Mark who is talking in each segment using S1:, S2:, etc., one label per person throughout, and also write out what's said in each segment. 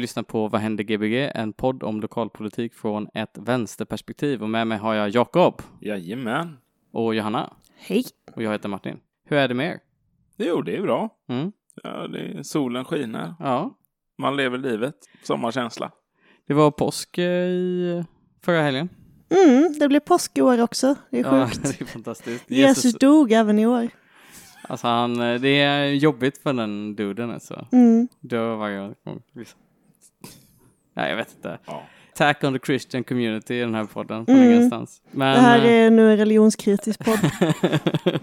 S1: Lyssnar på Vad händer Gbg? En podd om lokalpolitik från ett vänsterperspektiv. Och med mig har jag Jakob
S2: Jajamän.
S1: och Johanna.
S3: Hej!
S1: Och jag heter Martin. Hur är det med er?
S2: Jo, det är bra.
S1: Mm.
S2: Ja, det är, solen skiner.
S1: Ja,
S2: Man lever livet. Sommarkänsla.
S1: det var påsk eh, i förra helgen.
S4: Mm, det blir påsk i år också. Det är
S1: Ja,
S4: sjukt.
S1: det är fantastiskt.
S4: Jesus dog även i år.
S1: Alltså han, eh, det är jobbigt för den duden alltså.
S4: Mm.
S1: Dör varje gång. Nej, jag vet inte.
S2: Ja.
S1: Attack on the Christian community i den här podden från
S4: Mm.
S1: ingenstans. Men,
S4: Det här
S1: eh,
S4: är nu en religionskritisk podd.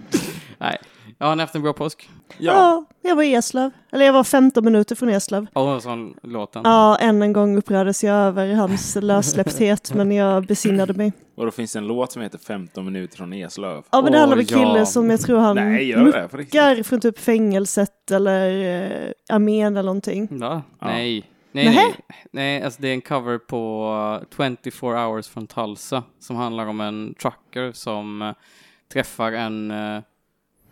S1: Nej, ja, har ni haft en bra påsk?
S2: Ja.
S4: Ja, jag var i Eslöv. Eller jag var 15 minuter från Eslöv.
S1: Åh, sån låten.
S4: Ja, än en gång upprördes jag över hans lössläppthet, men jag besinnade mig.
S2: Och då finns det en låt som heter 15 minuter från Eslöv.
S4: Ja, men det handlar om en kille som jag tror han
S2: Nej, gör det på riktigt?
S4: muckar från typ fängelset eller eh, armén eller någonting.
S1: Ja,
S2: Ja.
S1: nej. Nej, nej. nej, alltså det är en cover på uh, 24 hours från Tulsa som handlar om en trucker som uh, träffar en, uh,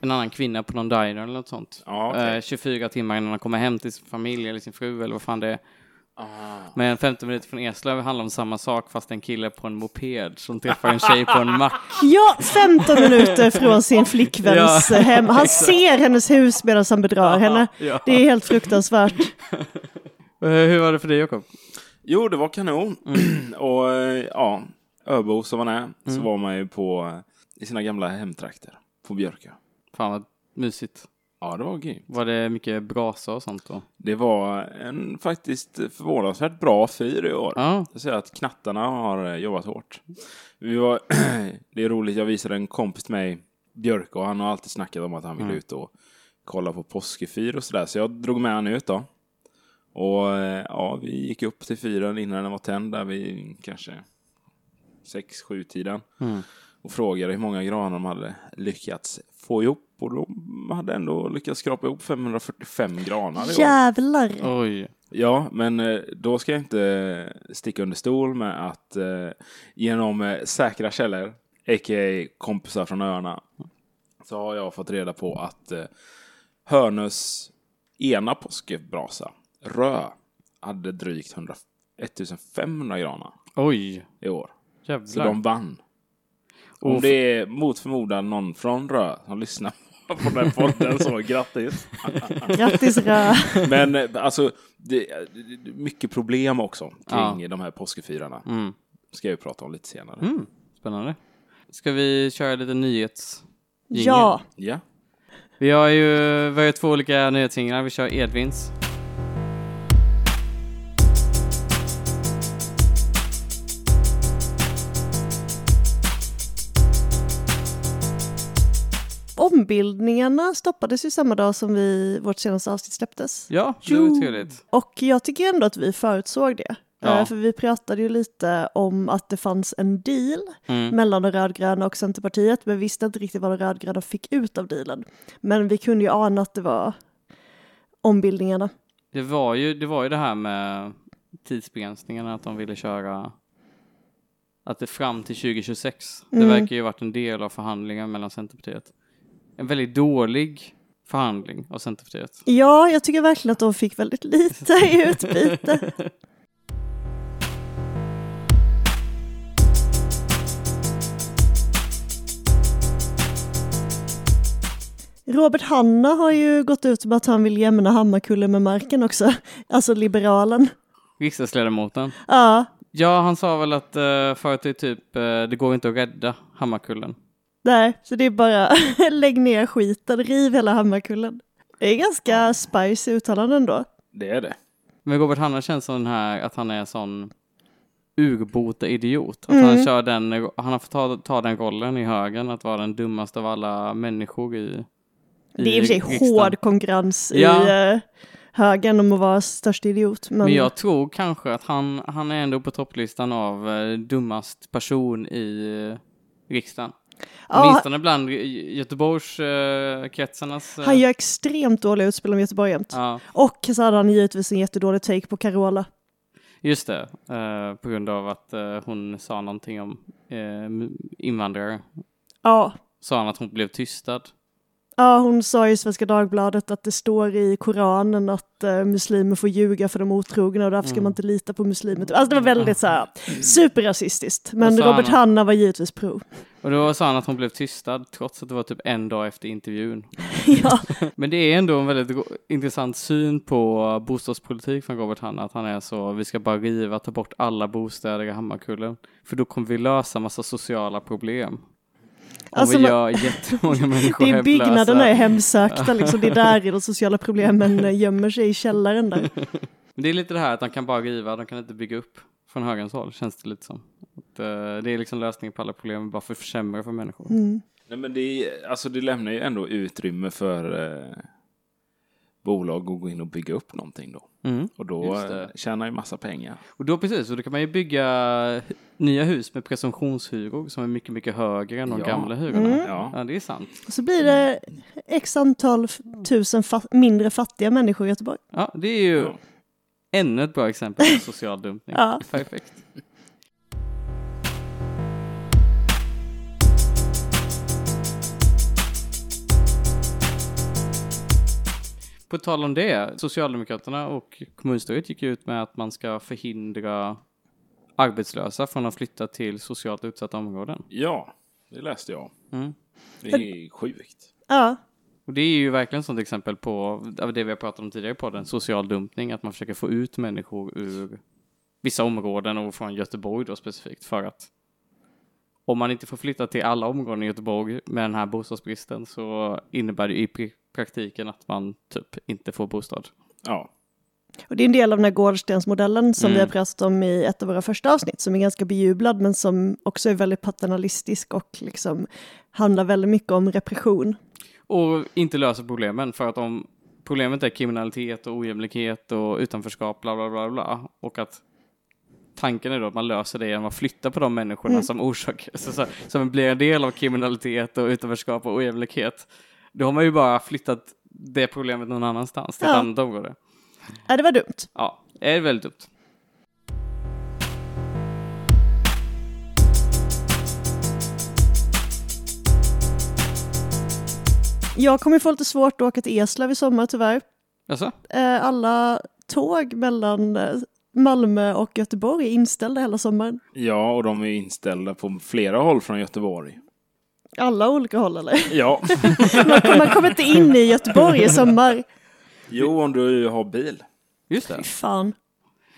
S1: en annan kvinna på någon diner eller något sånt.
S2: Okej.
S1: Eh, 24 timmar innan han kommer hem till sin familj eller sin fru eller vad fan det är.
S2: Ah.
S1: Men 15 minuter från Eslöv handlar om samma sak fast en kille på en moped som träffar en tjej på en mack.
S4: Ja, 15 minuter från sin flickväns
S1: Ja,
S4: eh, hem. Han
S1: exakt.
S4: ser hennes hus medan han bedrar henne.
S1: Ja.
S4: Det är helt fruktansvärt.
S1: Eh, Hur var det för dig Jakob?
S2: Jo, det var kanon. och eh, ja, Öbo som man är, så
S1: Mm.
S2: var man ju på, eh, i sina gamla hemtrakter. På Björkö.
S1: Fan vad mysigt.
S2: Ja, det var grymt.
S1: Var det mycket brasa och sånt då?
S2: Det var en faktiskt förvånansvärt bra fyr i år.
S1: Ja,
S2: Jag säger att knattarna har jobbat hårt. Vi var, det är roligt, jag visade en kompis till mig, Björk, och han har alltid snackat om att han vill
S1: Mm.
S2: ut och kolla på påskefyr och sådär. Så jag drog med han ut då. Och eh, ja, vi gick upp till fyren innan den var tänd, där vid kanske sex sju tiden
S1: Mm.
S2: Och frågade hur många granar de hade lyckats få ihop. Och de hade ändå lyckats skrapa ihop 545 granar.
S4: Jävlar.
S1: oj.
S2: Ja, men eh, då ska jag inte sticka under stol med att eh, genom eh, säkra källor, a.k.a. kompisar från öarna, så har jag fått reda på att eh, Hörnös ena påskebrasa, Rö, hade drygt 100, 1500 granar
S1: Oj.
S2: i år. Så
S1: Jävlar.
S2: de vann. Om det är mot förmodan någon från Rö som lyssnar på den här podden så grattis.
S4: Grattis Rö.
S2: Men alltså, det är mycket problem också kring
S1: Ja.
S2: de här påskefyrarna.
S1: Mm.
S2: Ska jag ju prata om lite senare.
S1: Mm. Spännande. Ska vi köra lite nyhets...
S4: Ja.
S2: Ja.
S1: Vi har ju vi har ju två olika nyhetsjinglar. Vi kör Edvins.
S4: Ombildningarna stoppades ju samma dag som vi, vårt senaste avsnitt släpptes.
S1: Ja, det var trevligt.
S4: Och jag tycker ändå att vi förutsåg det.
S1: Ja.
S4: Eh, För vi pratade ju lite om att det fanns en deal
S1: Mm.
S4: mellan de rödgröna och Centerpartiet, men visste inte riktigt vad de rödgröna fick ut av dealen. Men vi kunde ju ana att det var ombildningarna.
S1: Det var, ju, det var ju det här med tidsbegränsningarna, att de ville köra att det fram till 2026. Det
S4: Mm.
S1: verkar ju varit en del av förhandlingen mellan Centerpartiet. En väldigt dålig förhandling av Centerpartiet.
S4: Ja, jag tycker verkligen att de fick väldigt lite i utbyte. Robert Hanna har ju gått ut med att han vill jämna Hammarkullen med marken också. Alltså liberalen.
S1: Riksdagsledamoten.
S4: Ja,
S1: Ja, han sa väl att uh, det är typ, eh, det går inte att rädda Hammarkullen.
S4: Nej, så det är bara lägg ner skiten, riv hela Hammarkullen. Det är ganska spicy uttalanden ändå.
S2: Det är det.
S1: Men Robert Hanna känns som den här, att han är sån urbota-idiot. Att
S4: Mm.
S1: han kör den, han har fått ta, ta den rollen i högen, att vara den dummaste av alla människor i,
S4: Det är i och för sig
S1: riksdagen.
S4: hård konkurrens
S1: Ja.
S4: i uh, högern om att vara största idiot. Men,
S1: Men jag tror kanske att han, han är ändå på topplistan av eh, dummast person i eh, riksdagen.
S4: ja,
S1: Åtminstone bland Göteborgs eh. Eh,
S4: han gör extremt dåliga utspel om Göteborg jämt.
S1: ja,
S4: Och så hade han givetvis en jättedålig take på Carola.
S1: just det. Eh, på grund av att eh, hon sa någonting om eh, invandrare.
S4: Ja,
S1: Sa han att hon blev tystad.
S4: Ja, hon sa i Svenska Dagbladet att det står i Koranen att eh, muslimer får ljuga för de otrogna och därför ska
S1: Mm.
S4: man inte lita på muslimer. Alltså det var väldigt så här superrasistiskt. Men Robert
S1: han-
S4: Hanna var givetvis pro.
S1: Och då sa han att hon blev tystad trots att det var typ en dag efter intervjun.
S4: ja.
S1: Men det är ändå en väldigt intressant syn på bostadspolitik från Robert Hanna. Att han är så, vi ska bara riva, ta bort alla bostäder i Hammarkullen. För då kommer vi lösa massa sociala problem.
S4: Alltså,
S1: vi
S4: man-
S1: gör jättemånga människor
S4: Det är byggnaderna är hemsökta, liksom. det är där i de sociala problemen eh, gömmer sig i källaren där.
S1: Men det är lite det här att de kan bara riva, de kan inte bygga upp från högerns håll, känns det lite som. Att, eh, det är liksom lösningen på alla problem, bara för att försämra för människor.
S4: Mm.
S2: Nej, men det, är- alltså, det lämnar ju ändå utrymme för eh, bolag att gå in och bygga upp någonting då.
S1: Mm.
S2: Och då eh, tjänar ju massa pengar.
S1: Och då precis, och då kan man ju bygga nya hus med presumtionshyror som är mycket, mycket högre än de
S2: Ja.
S1: gamla hyrorna.
S4: Mm.
S2: Ja.
S1: Ja, det är sant.
S4: Och så blir det x antal tusen fa- mindre fattiga människor i Göteborg.
S1: Ja, det är ju
S2: Ja.
S1: ännu ett bra exempel på social dumpning.
S4: Ja.
S1: Perfekt. På tal om det, Socialdemokraterna och kommunstyret gick ut med att man ska förhindra arbetslösa från att flytta till socialt utsatta områden.
S2: ja, det läste jag.
S1: Mm.
S2: Det är sjukt.
S4: Ja,
S1: Och det är ju verkligen ett sånt exempel på av det vi har pratat om tidigare på den social dumpning, att man försöker få ut människor ur vissa områden och från Göteborg då specifikt för att om man inte får flytta till alla områden i Göteborg med den här bostadsbristen så innebär det i pr- praktiken att man typ inte får bostad.
S2: Ja,
S4: och det är en del av den här gårdstensmodellen som
S1: Mm.
S4: vi har pratat om i ett av våra första avsnitt som är ganska bejublad men som också är väldigt paternalistisk och liksom handlar väldigt mycket om repression.
S1: Och inte löser problemen för att om problemet är kriminalitet och ojämlikhet och utanförskap bla bla bla bla och att tanken är då att man löser det genom att flytta på de människorna
S4: Mm.
S1: som orsakar, som blir en del av kriminalitet och utanförskap och ojämlikhet. Då har man ju bara flyttat det problemet någon annanstans till ett
S4: Ja.
S1: annat område.
S4: Ja, det var dumt.
S1: Ja, det är väldigt dumt.
S4: Jag kommer få lite svårt att åka till Eslöv i sommar tyvärr.
S1: Alltså?
S4: Alla tåg mellan eh, Malmö och Göteborg är inställda hela sommaren.
S2: ja, och de är inställda på flera håll från Göteborg.
S4: Alla olika håll eller?
S2: Ja,
S4: Man, man kommer inte in i Göteborg i sommar.
S2: jo, om du har bil.
S1: Just det.
S4: Fy fan.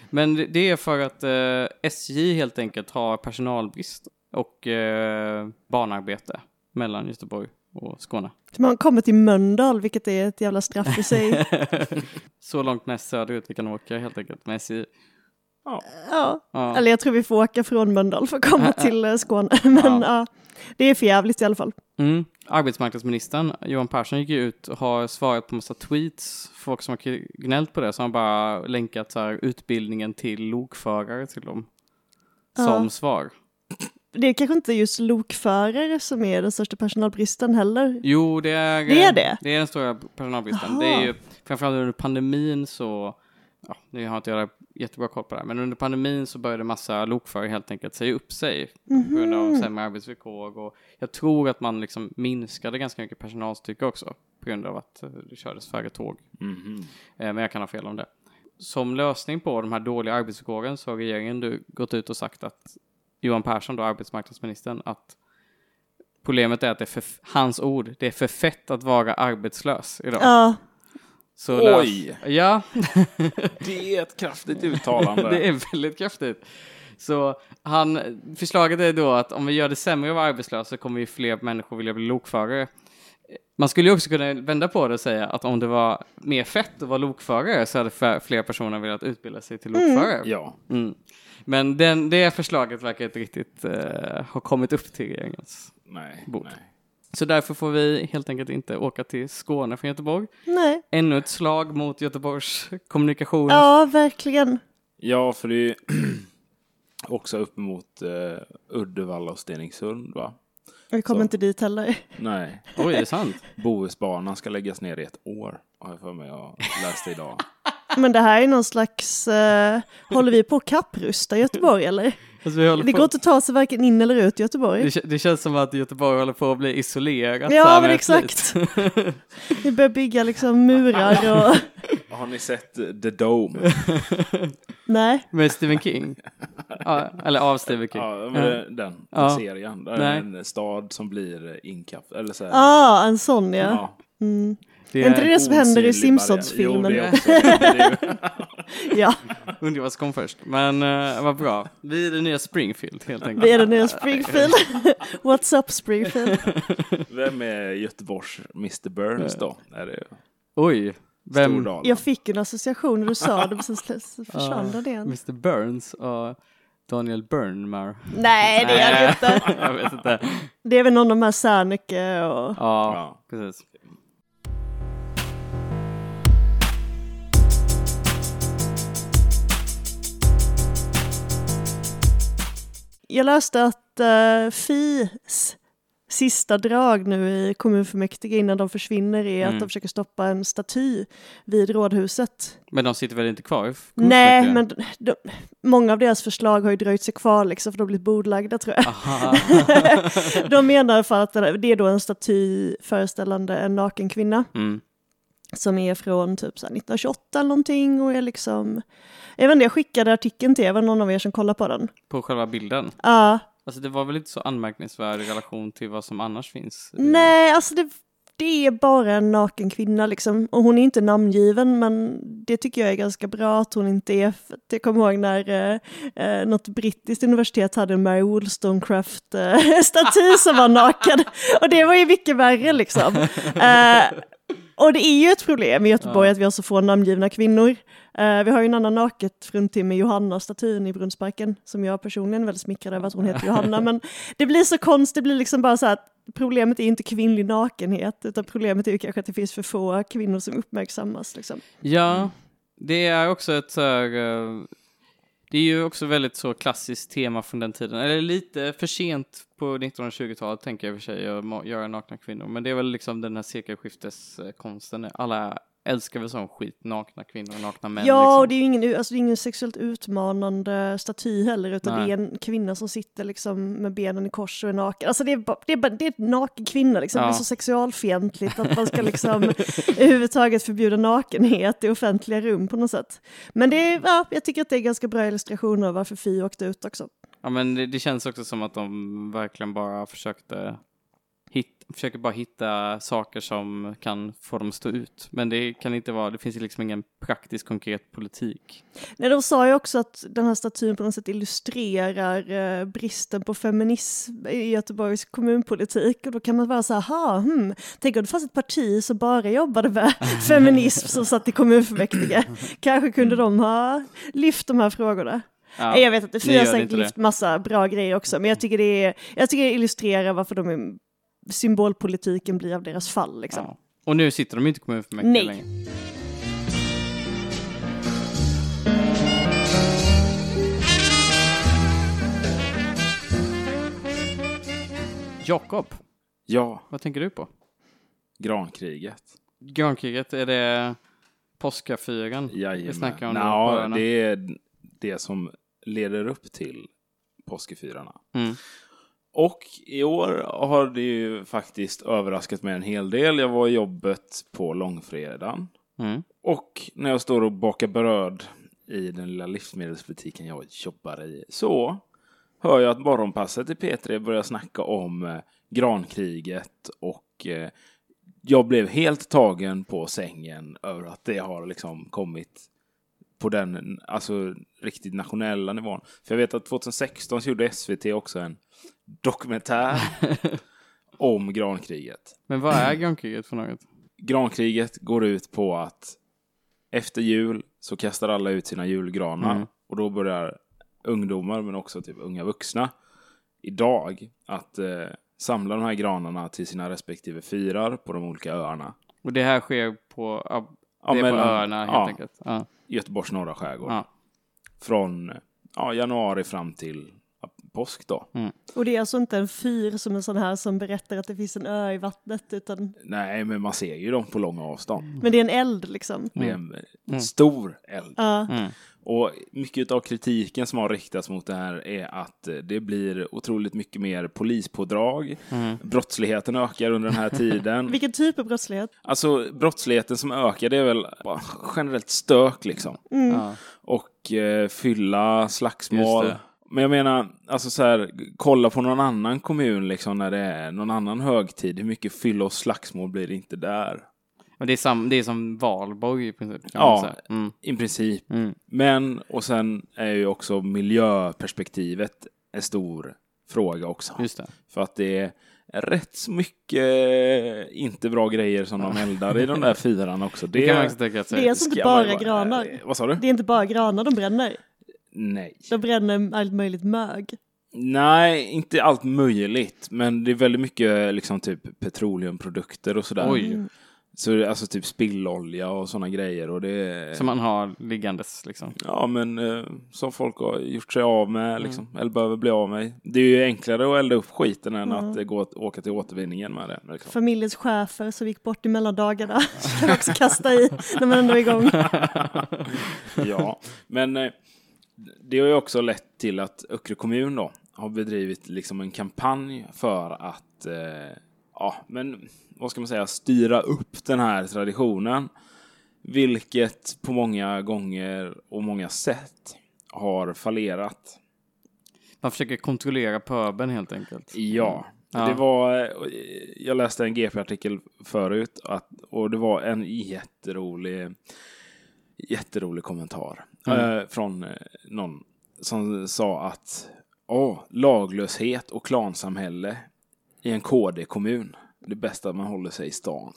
S1: Men det- är för att eh, SJ helt enkelt har personalbrist och eh, barnarbete mellan Göteborg och Skåne.
S4: Man kommer till Mölndal, vilket är ett jävla straff i sig.
S1: Så långt mest söderut vi kan åka helt enkelt med SJ.
S4: Ja,
S1: Ja.
S4: eller jag tror vi får åka från Mölndal för att komma till eh, Skåne. Men ja, det är för jävligt i alla fall.
S1: Mm. Arbetsmarknadsministern Johan Persson gick ut och har svarat på massa tweets. Folk som har gnällt på det så har han bara länkat så här, utbildningen till lokförare till dem. Som
S4: Ja.
S1: svar.
S4: Det är kanske inte just lokförare som är den största personalbristen heller.
S1: Jo, det är,
S4: Det är det?
S1: Det är den stora personalbristen.
S4: Aha.
S1: Det är ju framförallt under pandemin så, ja, nu har inte jag jättebra koll på det här, men under pandemin så började massa lokförare helt enkelt säga upp sig på grund av
S4: Mhm.
S1: sämre arbetsvillkor och jag tror att man liksom minskade ganska mycket personalstyrka också på grund av att eh, det kördes färre tåg.
S2: Mhm.
S1: Eh, Men jag kan ha fel om det. Som lösning på de här dåliga arbetsvillkoren så har regeringen nu gått ut och sagt att Johan Persson, då arbetsmarknadsministern, att problemet är att det är för, hans ord, det är för fett att vara arbetslös idag.
S4: Ja,
S1: Så lös-
S2: Oj!
S1: Ja,
S2: Det är ett kraftigt uttalande.
S1: det är väldigt kraftigt. Så han, förslaget är då att om vi gör det sämre att vara arbetslös så kommer ju fler människor vilja bli lokförare. Man skulle ju också kunna vända på det och säga att om det var mer fett att vara lokförare så hade fler- personer velat utbilda sig till lokförare.
S2: Ja.
S1: Mm. Men den, det förslaget verkar inte riktigt eh, ha kommit upp till regeringens.
S2: Nej.
S1: Bord.
S2: nej.
S1: Så därför får vi helt enkelt inte åka till Skåne från Göteborg.
S4: Nej.
S1: Ännu ett slag mot Göteborgs kommunikation.
S4: Ja, verkligen.
S2: Ja, för det är också upp mot eh, Uddevalla och Stenungsund, va?
S4: Vi kommer
S2: Så.
S4: inte dit heller.
S2: Nej,
S1: Oj, är det sant?
S2: Bohusbanan ska läggas ner i ett år, har jag för mig jag läste idag.
S4: Men det här är någon slags, eh, håller vi på att kapprusta Göteborg eller?
S1: Alltså,
S4: Det går inte att ta sig varken in eller ut Göteborg.
S1: det, det känns som att Göteborg håller på att bli isolerat.
S4: Ja, men exakt. Vi börjar bygga liksom murar och...
S2: Har ni sett eh, The Dome?
S4: Nej.
S1: med Stephen King. Ja, eller av Stephen King.
S2: Ja, den, den
S1: Ja.
S2: serien. Där
S1: Nej.
S2: är en stad som blir så här,
S4: Ah, en sån ja.
S2: ja,
S4: Mm.
S1: Det
S4: Är inte det det som händer i. Simpsons-filmen?
S2: Jo, det också. Det är ju-
S4: Ja,
S1: Undrar vad som kom först. Men uh, vad bra. Vi är det nya Springfield helt enkelt.
S4: vi är den nya Springfield. What's up Springfield?
S2: Vem är Göteborgs Mr Burns då? Är det
S1: Oj. Vem?
S2: Stordalen?
S4: Jag fick en association när du sa det, men sen så försvann det igen.
S1: Mr Burns och Daniel Burnmar.
S4: Nej, det är det inte.
S1: jag vet inte.
S4: Det är väl någon av de här Serneke och...
S1: Ja,
S2: Ja.
S1: precis.
S4: Jag läste att uh, FIs sista drag nu i kommunfullmäktige innan de försvinner är
S1: Mm.
S4: att de försöker stoppa en staty vid rådhuset.
S1: Men de sitter väl inte kvar
S4: Nej, men de, många av deras förslag har ju dröjt sig kvar liksom för de har blivit bordlagda tror jag. De menar för att det är då en staty föreställande en naken kvinna
S1: Mm.
S4: Som är från typ så här 1928 eller någonting och är liksom, jag vet inte, jag skickade artikeln till er, var någon av er som kollar på den?
S1: På själva bilden.
S4: Ja,
S1: Alltså det var väl inte så anmärkningsvärd i relation till vad som annars finns?
S4: nej alltså det, det är bara en naken kvinna liksom och hon är inte namngiven men det tycker jag är ganska bra att hon inte är, jag kommer ihåg när eh, eh, något brittiskt universitet hade en Mary Wollstonecraft-staty som var naken och det var ju mycket värre liksom. Eh, och det är ju ett problem i Göteborg
S1: Ja.
S4: att vi har så få namngivna kvinnor. Eh, vi har ju en annan naket fruntimmer Johanna-statyn i Brunnsparken som jag personligen är väldigt smickrad över att hon heter Johanna. Men det blir så konstigt, det blir liksom bara så här att problemet är inte kvinnlig nakenhet utan problemet är ju kanske att det finns för få kvinnor som uppmärksammas. Liksom.
S1: Ja, det är också ett så här, eh, det är ju också väldigt så klassiskt tema från den tiden. Eller lite för sent på 1920-talet tänker jag i och för sig att göra nakna kvinnor. Men det är väl liksom den här sekelskifteskonsten. Alla älskar väl sån skit, nakna kvinnor och nakna män.
S4: ja,
S1: liksom.
S4: och det är ju ingen, alltså, är ingen sexuellt utmanande staty heller utan
S1: Nej.
S4: det är en kvinna som sitter liksom med benen i kors och är naken. Alltså det är, bara, det är, bara, det är en naken kvinna liksom.
S1: Ja.
S4: Det är så sexualfientligt att man ska liksom överhuvudtaget förbjuda nakenhet i offentliga rum på något sätt. Men det är, ja, jag tycker att det är ganska bra illustrationer av varför Fi åkte ut också.
S1: Ja, men det, det känns också som att de verkligen bara försökte hit, försöker bara hitta saker som kan få dem att stå ut. Men det kan inte vara, det finns ju liksom ingen praktisk konkret politik.
S4: Nej, de sa ju också att den här statyn på något sätt illustrerar eh, bristen på feminism i Göteborgs kommunpolitik. Och då kan man bara säga, ha, hmm, tänk om det fanns ett parti som bara jobbade med feminism som satt i kommunfullmäktige. Kanske kunde de ha lyft de här frågorna.
S1: Ja,
S4: jag vet säkert
S1: inte det.
S4: lyft massa bra grejer också, men jag tycker det, är, jag tycker det illustrerar varför de är, symbolpolitiken blir av deras fall. Liksom.
S1: Ja. Och nu sitter de inte i kommunfullmäktige
S4: Nej.
S1: längre. Jakob,
S2: Ja,
S1: vad tänker du på?
S2: grankriget.
S1: Grankriget, är det påskafyren? Vi snackar om
S2: Nå,
S1: öarna.
S2: det är det som leder upp till påskefyrarna.
S1: Mm.
S2: Och i år har det ju faktiskt överraskat mig en hel del. Jag var i jobbet på långfredagen.
S1: Mm.
S2: Och när jag står och bakar bröd i den lilla livsmedelsbutiken jag jobbar i så hör jag att morgonpasset i P3 börjar snacka om eh, grankriget och eh, jag blev helt tagen på sängen över att det har liksom kommit på den alltså riktigt nationella nivån. För jag vet att 2016 så gjorde SVT också en dokumentär om grankriget.
S1: Men vad är grankriget för något?
S2: Grankriget går ut på att efter jul så kastar alla ut sina julgranar
S1: Mm.
S2: och då börjar ungdomar men också typ unga vuxna idag att eh, samla de här granarna till sina respektive fyrar på de olika öarna.
S1: Och det här sker på, ja,
S2: Ja,
S1: det är på öarna helt
S2: ja,
S1: enkelt. Ja.
S2: Göteborgs norra skärgård.
S1: Ja.
S2: Från ja, januari fram till påsk då.
S4: Och det är alltså inte en fyr som en sån här som berättar att det finns en ö i vattnet, utan
S2: Nej, men man ser ju dem på långa avstånd.
S4: men det är en eld liksom.
S2: Det är en stor eld.
S4: Ja.
S1: Mm.
S2: Och mycket av kritiken som har riktats mot det här är att eh, det blir otroligt mycket mer polispådrag.
S1: Mm.
S2: Brottsligheten ökar under den här tiden.
S4: Vilken typ av brottslighet?
S2: Alltså brottsligheten som ökar det är väl bara generellt stök liksom.
S1: Ja.
S2: Och eh, fylla, slagsmål.
S1: Det.
S2: Men jag menar, alltså så här, kolla på någon annan kommun liksom när det är någon annan högtid. Hur mycket fylla och slagsmål blir det inte där?
S1: Men det är, sam, det är som valborg i princip.
S2: Ja.
S1: Mm.
S2: I princip.
S1: Mm.
S2: Men, och sen är ju också miljöperspektivet en stor fråga också.
S1: Just det.
S2: För att det är rätt så mycket inte bra grejer som de eldar i de där fyrarna också.
S1: Det kan man också tänka sig.
S4: Det är alltså inte
S2: ju
S4: bara granar.
S2: Vad sa du?
S4: Det är inte bara granar de bränner.
S2: Nej.
S4: De bränner allt möjligt mög.
S2: Nej, inte allt möjligt. Men det är väldigt mycket liksom typ petroleumprodukter och sådär.
S1: Oj.
S2: Så det är alltså typ spillolja och sådana grejer. Och det är,
S1: Som man har liggandes liksom.
S2: Ja, men eh, som folk har gjort sig av med liksom, eller behöver bli av med. Det är ju enklare att elda upp skiten än att eh, gå och åka till återvinningen med det. Liksom.
S4: Familjens chefer som gick bort i mellandagarna kan också kasta i när man ändå är igång.
S2: ja, men eh, det har ju också lett till att Öckerö kommun då har bedrivit liksom en kampanj för att, eh, ja, men vad ska man säga, styra upp den här traditionen. Vilket på många gånger och många sätt har fallerat.
S1: Man försöker kontrollera pöben helt enkelt.
S2: Ja,
S1: Ja.
S2: det var, eh, jag läste en GP-artikel förut att, och det var en jätterolig, jätterolig kommentar
S1: Mm.
S2: eh, från eh, någon som sa att åh, laglöshet och klansamhälle i en KD-kommun. Det bästa man håller sig i stan.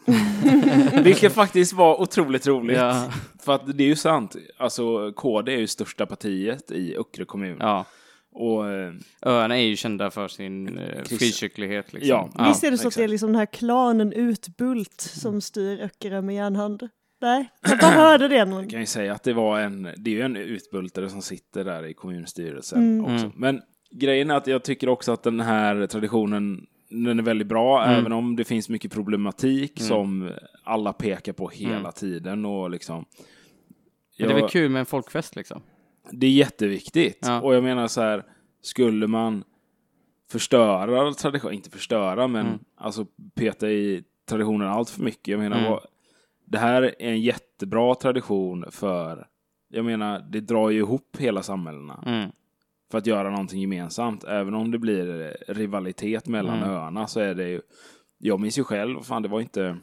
S2: Vilket faktiskt var otroligt roligt.
S1: Ja.
S2: För att det är ju sant. Alltså KD är ju största partiet i Öckerö kommun.
S1: ja.
S2: Och eh,
S1: Öarna är ju kända för sin eh, frikyrklighet liksom.
S2: Ja.
S4: Visst är det så att
S2: exakt.
S4: det är liksom den här klanen Utbult som styr Öckerö med järnhand? Nej, jag bara hörde det någon.
S2: Jag kan ju säga att det var en, det är ju en utbultare som sitter där i kommunstyrelsen
S4: Mm.
S2: också.
S1: Mm.
S2: Men grejen är att jag tycker också att den här traditionen, den är väldigt bra,
S1: Mm.
S2: även om det finns mycket problematik
S1: Mm.
S2: som alla pekar på hela
S1: Mm.
S2: tiden och liksom.
S1: Men det är
S2: Jag-
S1: väl kul med en folkfest liksom.
S2: det är jätteviktigt.
S1: Ja.
S2: Och jag menar så här, skulle man förstöra tradition, inte förstöra, men
S1: Mm.
S2: alltså peta i traditionen allt för mycket. Jag menar,
S1: Mm.
S2: vad, det här är en jättebra tradition för, jag menar, det drar ju ihop hela samhällena
S1: Mm.
S2: för att göra någonting gemensamt. Även om det blir rivalitet mellan
S1: Mm.
S2: öarna så är det ju, jag minns ju själv, fan det var inte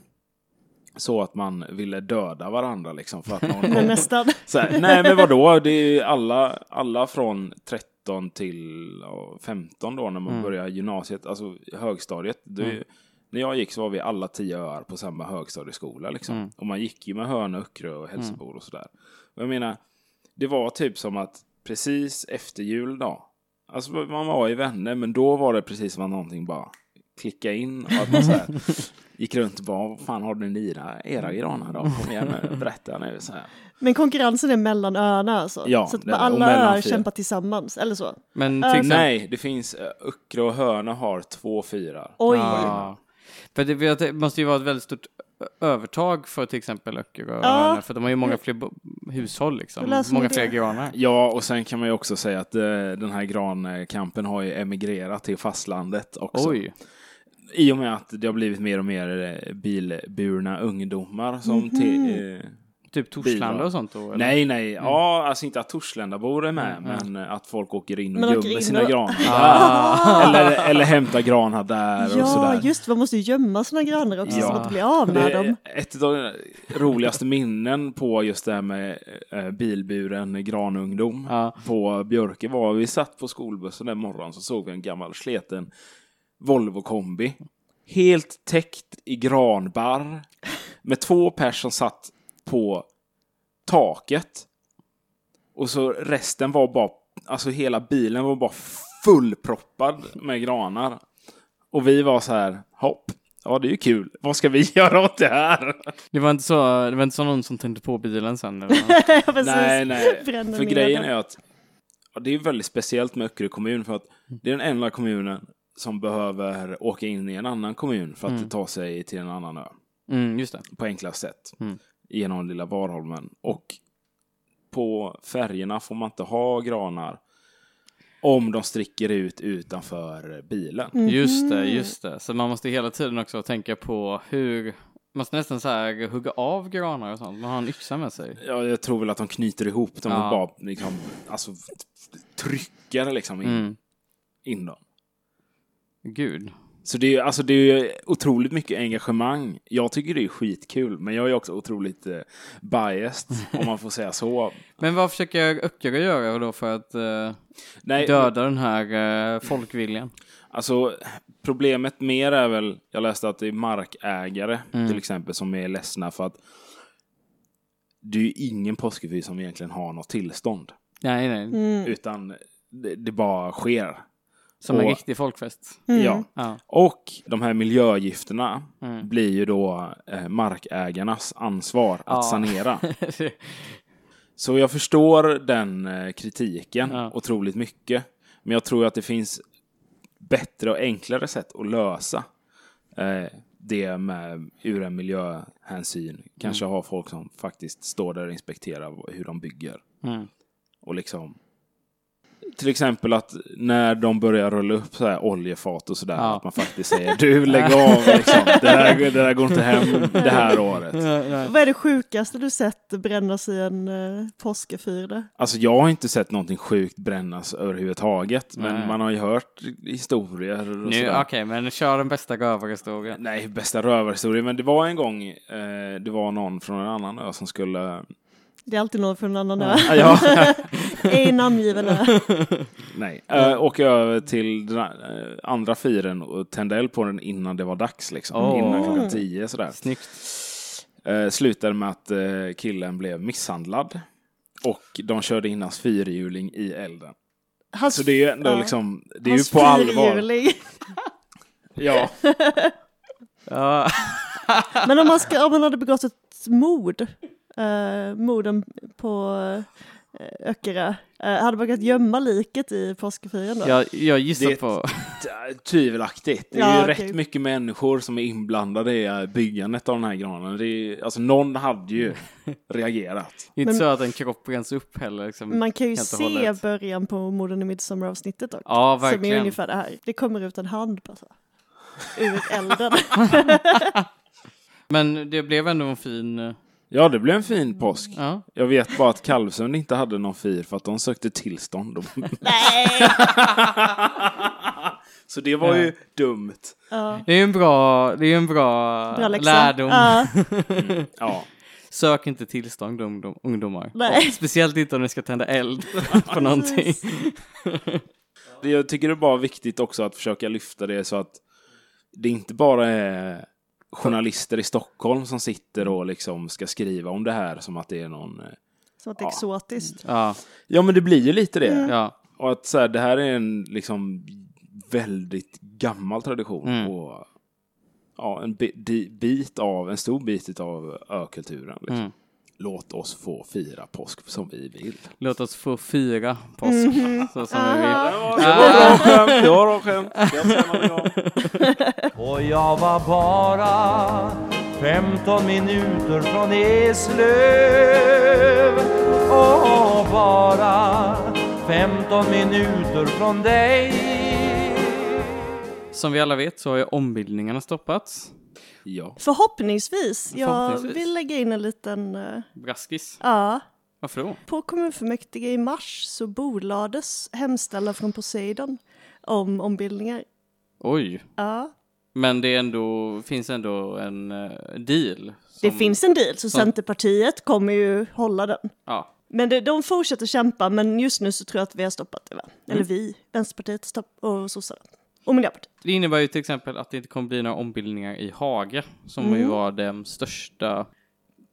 S2: så att man ville döda varandra liksom för att någon kom
S4: nästan.
S2: så här, nej men vadå, det är ju alla, alla från 13 till ja, 15 då när man
S1: Mm.
S2: börjar gymnasiet, alltså högstadiet. Det,
S1: Mm.
S2: När jag gick så var vi alla tio öar på samma högstadieskola liksom.
S1: Mm.
S2: Och man gick ju med Hönö, Öckerö och Hälsebol och sådär. Och jag menar, det var typ som att precis efter jul då, alltså man var ju vänner men då var det precis som att någonting bara klicka in och att man så här, gick runt och bara, vad fan har ni dina, era granar då? Kom igen nu, berätta nu så här.
S4: Men konkurrensen är mellan öarna alltså?
S2: Ja,
S4: så att
S2: det
S4: alla öar kämpar tillsammans, eller så?
S1: Men till exempel...
S2: Nej, det finns eh, Öckerö och Hönö har två fyrar.
S4: Oj!
S1: Ja. För det, det måste ju vara ett väldigt stort övertag för till exempel Öckerö och
S4: Ja.
S1: För de har ju många fler hushåll liksom. Många fler granar.
S2: Ja, och sen kan man ju också säga att eh, den här grankampen har ju emigrerat till fastlandet också.
S1: Oj.
S2: I och med att det har blivit mer och mer eh, bilburna ungdomar som
S4: Mhm.
S2: till...
S1: Typ Torslanda
S2: Bilar.
S1: och sånt då? eller?
S2: nej, nej, ja, alltså inte att Torslandabor är med,
S1: Mm, mm.
S2: men att folk åker in och gömmer
S4: in
S2: sina
S4: och-
S2: granar.
S1: Ah.
S2: Eller, eller hämtar granar där och
S4: Ja,
S2: sådär.
S4: just man måste ju gömma sina grannar också så
S2: Ja.
S4: att man inte blir av med
S2: Det
S4: dem.
S2: ett av de roligaste minnen på just det här med eh, bilburen granungdom
S1: Ja.
S2: på Björke var vi satt på skolbussen den morgonen så såg vi en gammal sleten Volvo kombi. Helt täckt i granbarr. Med två pers som satt på taket. Och så resten var bara, alltså hela bilen var bara fullproppad med granar. Och vi var så här, hopp, ja det är ju kul. Vad ska vi göra åt det här?
S1: Det var inte så, det var inte så någon som tänkte på bilen sen?
S4: Ja,
S2: nej, nej.
S4: Bränner
S2: För grejen
S4: den.
S2: är att ja, det är väldigt speciellt med Öckerö kommun för att det är den enda kommunen som behöver åka in i en annan kommun för att
S1: Mm.
S2: ta sig till en annan ö
S1: Mm, just det.
S2: på enklast sätt.
S1: Mm.
S2: Genom lilla Varholmen. Och på färgerna får man inte ha granar om de stricker ut utanför bilen.
S4: Mhm.
S1: Just det, just det. Så man måste hela tiden också tänka på hur, man måste nästan så här hugga av granar och sånt. Man har en yxa med sig.
S2: Ja, jag tror väl att de knyter ihop dem
S1: Ja.
S2: och bara liksom, alltså, trycker liksom in,
S1: Mm.
S2: in dem.
S1: Gud.
S2: Så det är, alltså det är otroligt mycket engagemang. Jag tycker det är skitkul, men jag är också otroligt eh, biased, om man får säga så.
S1: Men vad försöker Öckerö göra då för att eh,
S2: Nej,
S1: döda den här eh, folkviljan?
S2: alltså problemet mer är väl, jag läste att det är markägare
S1: Mm.
S2: till exempel som är ledsna för att det är ju ingen påskefyr som egentligen har något tillstånd,
S1: Nej, nej.
S4: Mm.
S2: utan det, det bara sker.
S1: Som en
S2: Och-
S1: riktig folkfest.
S4: Mm.
S2: Ja.
S1: Ja.
S2: Och de här miljögifterna
S1: Mm.
S2: blir ju då eh, markägarnas ansvar att
S1: Ja.
S2: sanera. Så jag förstår den eh, kritiken
S1: Ja.
S2: otroligt mycket. Men jag tror att det finns bättre och enklare sätt att lösa eh, det med ur en miljöhänsyn. Kanske ha folk som faktiskt står där och inspekterar hur de bygger.
S1: mm.
S2: Och liksom till exempel att när de börjar rulla upp så här oljefat och sådär,
S1: Ja.
S2: att man faktiskt säger du lägg av liksom. det, där, det där går inte hem det här året.
S4: Vad är det sjukaste du sett brännas i en uh, påskefyr? där?
S2: Alltså jag har inte sett någonting sjukt brännas överhuvudtaget. Men
S1: Nej.
S2: man har ju hört historier
S1: okej, men kör den bästa rövarhistorien.
S2: Nej, bästa rövarhistoria. Men det var en gång, eh, det var någon från en annan ö som skulle...
S4: Det är alltid någon från en annan ö.
S2: Ja,
S4: Ej namngiven ö.
S2: nej. Äh, åka över till den eh, andra fyren och tända eld på den innan det var dags. Liksom.
S1: Åh.
S2: Innan klockan tio sådär.
S1: Snyggt.
S2: Eh, slutade med att eh, killen blev misshandlad. Och de körde in hans fyrhjuling i elden.
S4: Hans,
S2: Så det är ju ändå
S4: ja.
S2: liksom, det är
S4: hans
S2: ju på allvar. Ja.
S1: Ja.
S4: Men om man, ska, om man hade begått ett mord, uh, morden på uh, Öckerö, uh, hade man kunnat gömma liket i påskefyren då?
S1: Jag, jag gissar
S2: Det-
S1: på...
S2: T- Tvivelaktigt. Det är
S4: Ja,
S2: ju
S4: okej.
S2: rätt mycket människor som är inblandade i eh, byggandet av den här granen. Det är, alltså någon hade ju reagerat.
S1: Det är inte
S4: Men-
S1: så att en kropp bränns upp heller. Liksom,
S4: Man kan ju
S1: helt och
S4: se
S1: hållet.
S4: början på morden i midsommaravsnittet också.
S1: Ja,
S4: Som är
S1: verkligen.
S4: ungefär det här. Det kommer ut en hand bara så. Ur elden.
S1: Men det blev ändå en fin...
S2: Ja, det blev en fin påsk.
S1: Ja.
S2: Jag vet bara att Kalvsund inte hade någon fir för att de sökte tillstånd.
S4: Nej!
S2: Så det var ju dumt.
S4: Ja,
S1: Det är ju en bra, det är en bra,
S4: bra läxa.
S1: lärdom.
S4: Ja,
S2: Ja.
S1: Sök inte tillstånd ungdom, ungdomar.
S4: Nej.
S1: Speciellt inte om ni ska tända eld på någonting.
S2: Jag tycker det är bara viktigt också att försöka lyfta det så att det inte bara är journalister i Stockholm som sitter och liksom ska skriva om det här som att det är någon... eh,
S4: som att det är
S2: Ja.
S4: exotiskt.
S1: Ja,
S2: Ja, men det blir ju lite det.
S4: Mm.
S1: ja.
S2: Och att så här, det här är en liksom väldigt gammal tradition
S1: Mm.
S2: och ja, en bit av, en stor bit av ökulturen. Liksom.
S1: Mm.
S2: Låt oss få fira påsk som vi vill.
S1: Låt oss få fira påsk så som vi vill.
S2: Det var bra skämt, det var skämt.
S5: Och jag var bara 15 minuter från Eslöv Och bara 15 minuter från dig
S1: Som vi alla vet så har ju ombildningarna stoppats.
S2: Ja.
S4: Förhoppningsvis. Jag
S1: Förhoppningsvis.
S4: vill lägga in en liten... eh,
S1: Braskis.
S4: Ja.
S1: Varför då?
S4: På kommunfullmäktige i mars så bordlades hemställan från Poseidon om ombildningar.
S1: Oj.
S4: Ja.
S1: Men det är ändå, finns ändå en eh, deal.
S4: Det
S1: som-
S4: finns en del, så Centerpartiet kommer ju hålla den.
S1: Ja.
S4: Men det, de fortsätter kämpa, men just nu så tror jag att vi har stoppat det. Va?
S1: Mm.
S4: Eller vi, Vänsterpartiet stopp och sossarna. Och Miljöpartiet.
S1: Det innebär ju till exempel att det inte kommer bli några ombildningar i Haga, som
S4: Mm.
S1: ju var den största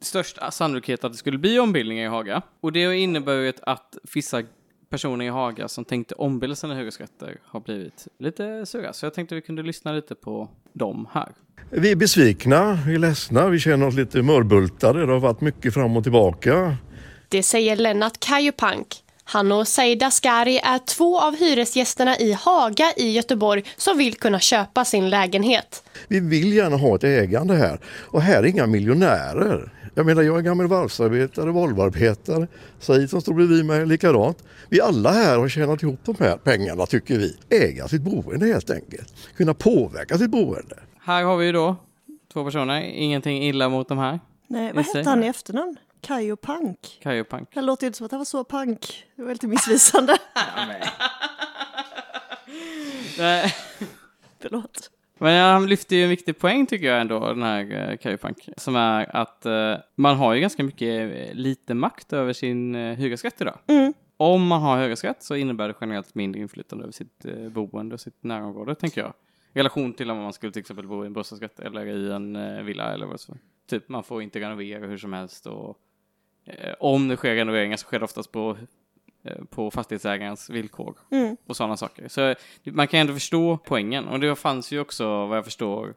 S1: största sannolikhet att det skulle bli ombildningar i Haga. Och det innebär ju att vissa personer i Haga som tänkte ombilda sina hyresrätter har blivit lite sura. Så jag tänkte vi kunde lyssna lite på dem här.
S6: Vi är besvikna, vi är ledsna, vi känner oss lite mörbultade. Det har varit mycket fram och tillbaka.
S7: Det säger Lennart Kajupank. Han och Saida Skari är två av hyresgästerna i Haga i Göteborg som vill kunna köpa sin lägenhet.
S6: Vi vill gärna ha ett ägande här och här är inga miljonärer. Jag menar, jag är gammal varvsarbetare, Volvoarbetare. Said som står bredvid mig likadant. Vi alla här har tjänat ihop de här pengarna tycker vi. Äga sitt boende helt enkelt. Kunna påverka sitt boende.
S1: Här har vi ju då två personer, ingenting illa mot de här.
S4: Nej, vad hette han i efternamn? Kajo Pank.
S1: Kajo Pank.
S4: Det låter ju inte som att han var så pank. Det var lite missvisande.
S1: Nej.
S4: Förlåt.
S1: Men han lyfter ju en viktig poäng tycker jag ändå, den här uh, Kajupank, som är att eh, man har ju ganska mycket eh, lite makt över sin uh, hyresrätt idag.
S4: Mm.
S1: Om man har hyresrätt så innebär det generellt mindre inflytande över sitt eh, boende och sitt närområde, tänker jag. I relation till om man skulle till exempel bo i en bostadsrätt eller i en eh, villa eller vad så. Typ, man får inte renovera hur som helst och eh, om det sker renoveringar så sker det oftast på, eh, på fastighetsägarens villkor
S4: Mm.
S1: och sådana saker. Så eh, man kan ändå förstå poängen. Och det fanns ju också, vad jag förstår,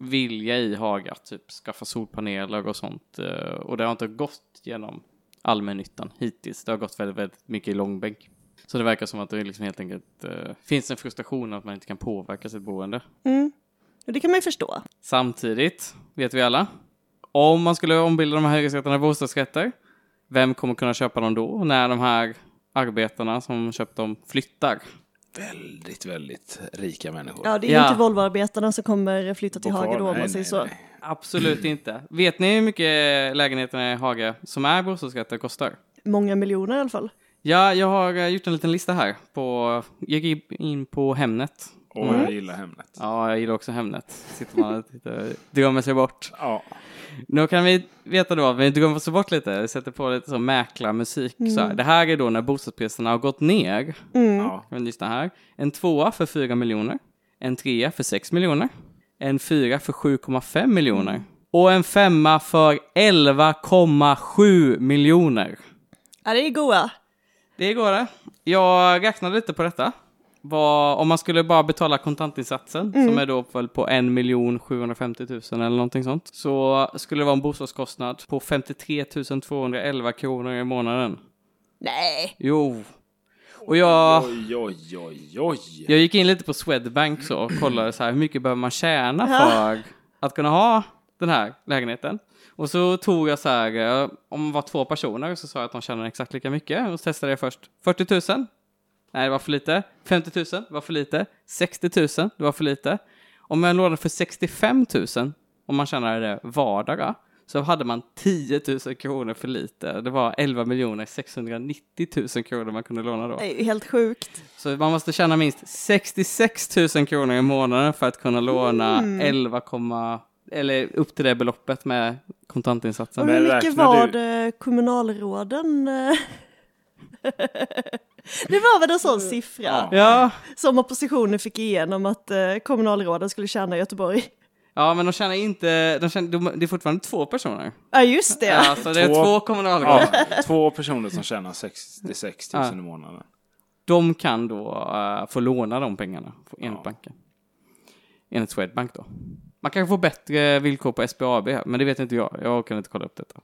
S1: vilja i Haga att typ skaffa solpaneler och sånt. eh, Och det har inte gått genom allmännyttan hittills. Det har gått väldigt, väldigt mycket i långbänk. Så det verkar som att det liksom helt enkelt eh, finns en frustration att man inte kan påverka sitt boende.
S4: Mm. Och det kan man ju förstå.
S1: Samtidigt vet vi alla, om man skulle ombilda de här hyresrätterna till bostadsrätter, vem kommer kunna köpa dem då när de här arbetarna som köpt dem flyttar?
S2: Väldigt, väldigt rika människor.
S4: Ja, det är
S1: Ja.
S4: inte Volvoarbetarna som kommer flytta till Haga då om man säger så.
S2: nej.
S1: Absolut inte. Vet ni hur mycket lägenheterna i Haga som är bostadsrätter kostar?
S4: Många miljoner i alla fall.
S1: Ja, jag har eh, gjort en liten lista här. På, jag gick in på Hemnet.
S2: Och jag gillar Hemnet.
S1: Ja, jag gillar också Hemnet. Sitter man och tittar, drömmer sig bort.
S2: Ja.
S1: Nu kan vi veta då, vi drömmer oss bort lite, sätter på lite så mäklarmusik. Så här. Det här är då när bostadspriserna har gått ner.
S4: Mm.
S2: ja.
S1: Kan vi lyssna här. En tvåa för 4 miljoner. En trea för 6 miljoner. En fyra för 7,5 miljoner. Och en femma för 11,7 miljoner.
S4: Ja, det är goa.
S1: Det går det. Jag räknade lite på detta. Vad, om man skulle bara betala kontantinsatsen, som är då väl på 1 750 000 eller någonting sånt, så skulle det vara en bostadskostnad på 53 211 kronor i månaden.
S4: Nej.
S1: Jo. Och jag,
S2: Oj, oj, oj, oj.
S1: jag gick in lite på Swedbank så och kollade så här, hur mycket behöver man tjäna
S4: Ja.
S1: för att kunna ha den här lägenheten? Och så tog jag så här, eh, om det var två personer så sa jag att de tjänade exakt lika mycket. Och så testade jag först 40 000. Nej, det var för lite. 50 000, det var för lite. 60 000, det var för lite. Om jag lånade för 65 000, om man tjänade det vardaga, så hade man 10 000 kronor för lite. Det var 11 690 000 kronor man kunde låna då.
S4: Det är helt sjukt.
S1: Så man måste tjäna minst 66 000 kronor i månaden för att kunna låna 11, eller upp till det beloppet med kontantinsatsen.
S4: Och
S2: Men
S4: hur mycket var
S2: du-
S4: det kommunalråden? det var väl en sån siffra
S2: Ja.
S4: Som oppositionen fick igenom att eh, kommunalråden skulle tjäna i Göteborg.
S1: ja, men de tjänar inte, de tjänar, de, det är fortfarande två personer.
S4: Ja, just det.
S1: Ja, så det är
S2: Två-
S1: två kommunalråd.
S2: Ja, två personer som tjänar 66 000
S1: Ja.
S2: i månaden.
S1: De kan då eh, få låna de pengarna enligt
S2: Ja.
S1: banken. Enligt Swedbank då. Man kan få bättre villkor på SBAB, men det vet inte jag. Jag kan inte kolla upp detta.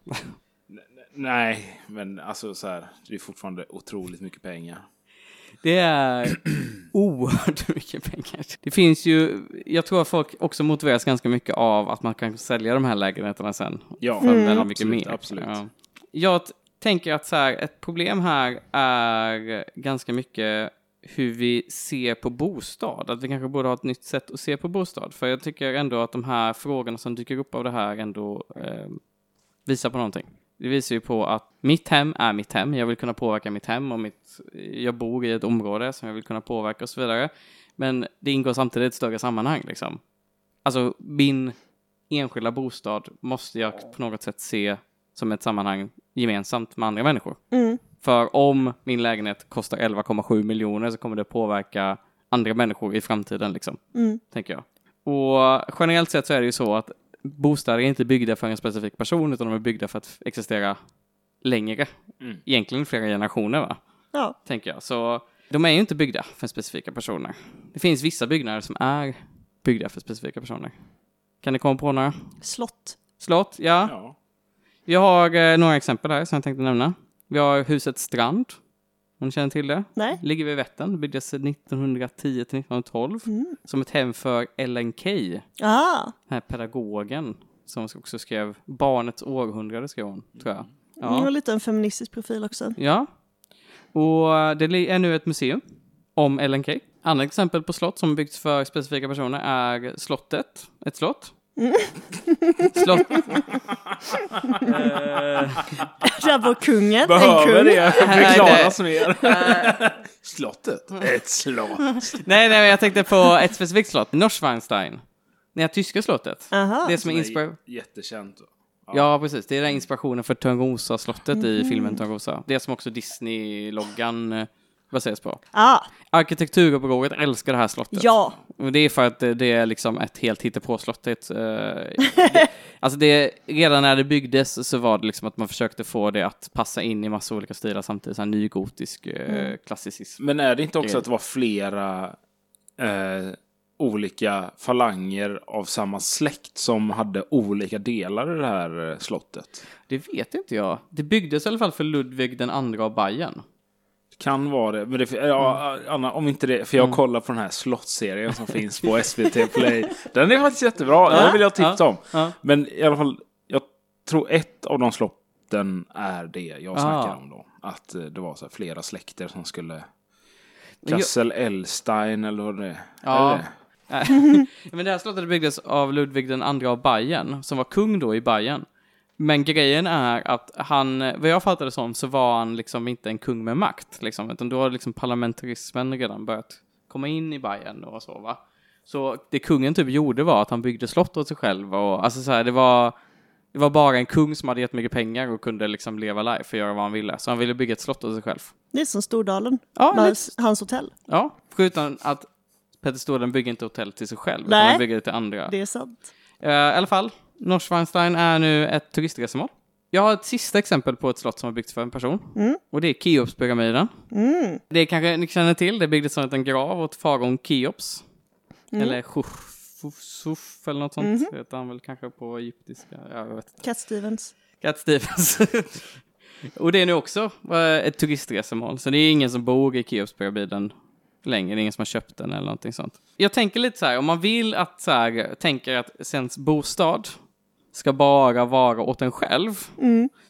S2: Nej, men alltså så här, det är fortfarande otroligt mycket pengar.
S1: Det är oerhört mycket pengar. Det finns ju, jag tror att folk också motiveras ganska mycket av att man kan sälja de här lägenheterna sen.
S2: Ja,
S1: För väldigt mycket mer.
S2: absolut.
S1: Ja. Jag tänker att så här, ett problem här är ganska mycket hur vi ser på bostad. Att vi kanske borde ha ett nytt sätt att se på bostad. För jag tycker ändå att de här frågorna som dyker upp av det här ändå eh, visar på någonting. Det visar ju på att mitt hem är mitt hem. Jag vill kunna påverka mitt hem och mitt, jag bor i ett område som jag vill kunna påverka och så vidare. Men det ingår samtidigt i ett större sammanhang liksom. Alltså min enskilda bostad måste jag på något sätt se som ett sammanhang gemensamt med andra människor.
S4: Mm.
S1: För om min lägenhet kostar 11,7 miljoner så kommer det påverka andra människor i framtiden liksom,
S4: Mm.
S1: tänker jag. Och generellt sett så är det ju så att bostäder är inte byggda för en specifik person utan de är byggda för att existera längre.
S2: Mm.
S1: Egentligen flera generationer va?
S4: Ja.
S1: tänker jag. Så de är ju inte byggda för specifika personer. Det finns vissa byggnader som är byggda för specifika personer. Kan ni komma på några?
S4: Slott.
S1: Slott, ja.
S2: Ja.
S1: Vi har eh, några exempel här som jag tänkte nämna. Vi har huset Strand. Om ni känner till det?
S4: Nej.
S1: Ligger vid Vättern. Byggdes 1910 till 1912. Som ett hem för Ellen Key.
S4: Ah,
S1: Den här pedagogen. Som också skrev Barnets århundrade skrev hon, tror jag.
S4: ja.
S1: Ja.
S4: lite en feministisk profil också.
S1: ja. Och det är nu ett museum om Ellen Key. Andra exempel på slott som byggts för specifika personer är slottet. Ett slott. Slott.
S4: Där var kungen, en
S2: Behöver
S4: kung.
S2: det förklaras mer? Slottet? Ett slott.
S1: nej, nej, jag tänkte på ett specifikt slott. Neuschwanstein. Det här tyska slottet.
S4: Aha.
S1: Det som är inspirerad.
S2: Jättekänt.
S1: Ja, precis. Det är den inspirationen för Törnrosa-slottet i filmen Törnrosa. Det som också Disney-loggan eh, baseras på.
S4: Ah,
S1: Arkitekturupproret älskar det här slottet.
S4: ja.
S1: Och det är för att det är liksom ett helt hittepå-slott. Eh, det, alltså det, redan när det byggdes så var det liksom att man försökte få det att passa in i massa olika stilar samtidigt. Så här nygotisk eh, klassicism.
S2: Men är det inte också att det var flera eh, olika falanger av samma släkt som hade olika delar i det här eh, slottet?
S1: Det vet inte jag. Det byggdes i alla fall för Ludvig den andra av Bayern.
S2: Kan vara det. Men det, ja, Anna, om inte det, för jag kollar på den här slottserien som finns på SVT Play. Den är faktiskt jättebra, den vill jag tipsa om. Men i alla fall, jag tror ett av de slotten är det jag snackar
S1: Ah.
S2: om då. Att eh, det var så här flera släkter som skulle...
S1: Men jag-
S2: Kassel Elstein eller vad det är.
S1: Ja.
S2: Är det?
S1: Men det här slottet byggdes av Ludvig den andra av Bayern, som var kung då i Bayern. Men grejen är att han, vad jag fattade som, så var han liksom inte en kung med makt, liksom, utan då har liksom parlamentarismen redan börjat komma in i Bayern och så, va. Så det kungen typ gjorde var att han byggde slott åt sig själv och alltså så här, det var, det var bara en kung som hade jättemycket pengar och kunde liksom leva life och göra vad han ville. Så han ville bygga ett slott åt sig själv.
S4: Det är som Stordalen,
S1: Ja,
S4: med
S1: lite-
S4: hans hotell.
S1: Ja, förutom att Peter Stordalen bygger inte hotell till sig själv, utan
S4: Nej.
S1: han bygger det till andra.
S4: Det är sant.
S1: Eh, I alla fall, Neuschwanstein är nu ett turistresmål. Jag har ett sista exempel på ett slott som har byggts för en person. Och det är Keopspyramiden.
S4: Mm.
S1: Det kanske ni känner till, det byggdes som en grav åt faraon Keops. Eller Khufsuf eller något sånt
S4: Mhm.
S1: heter han väl kanske på egyptiska. Ja, jag vet inte.
S4: Cat Stevens.
S1: Cat Stevens. och det är nu också eh, ett turistresmål, så det är ingen som bor i Keopspyramiden längre, det är ingen som har köpt den eller någonting sånt. Jag tänker lite så här, om man vill att så här, tänker att ens bostad ska bara vara åt en själv,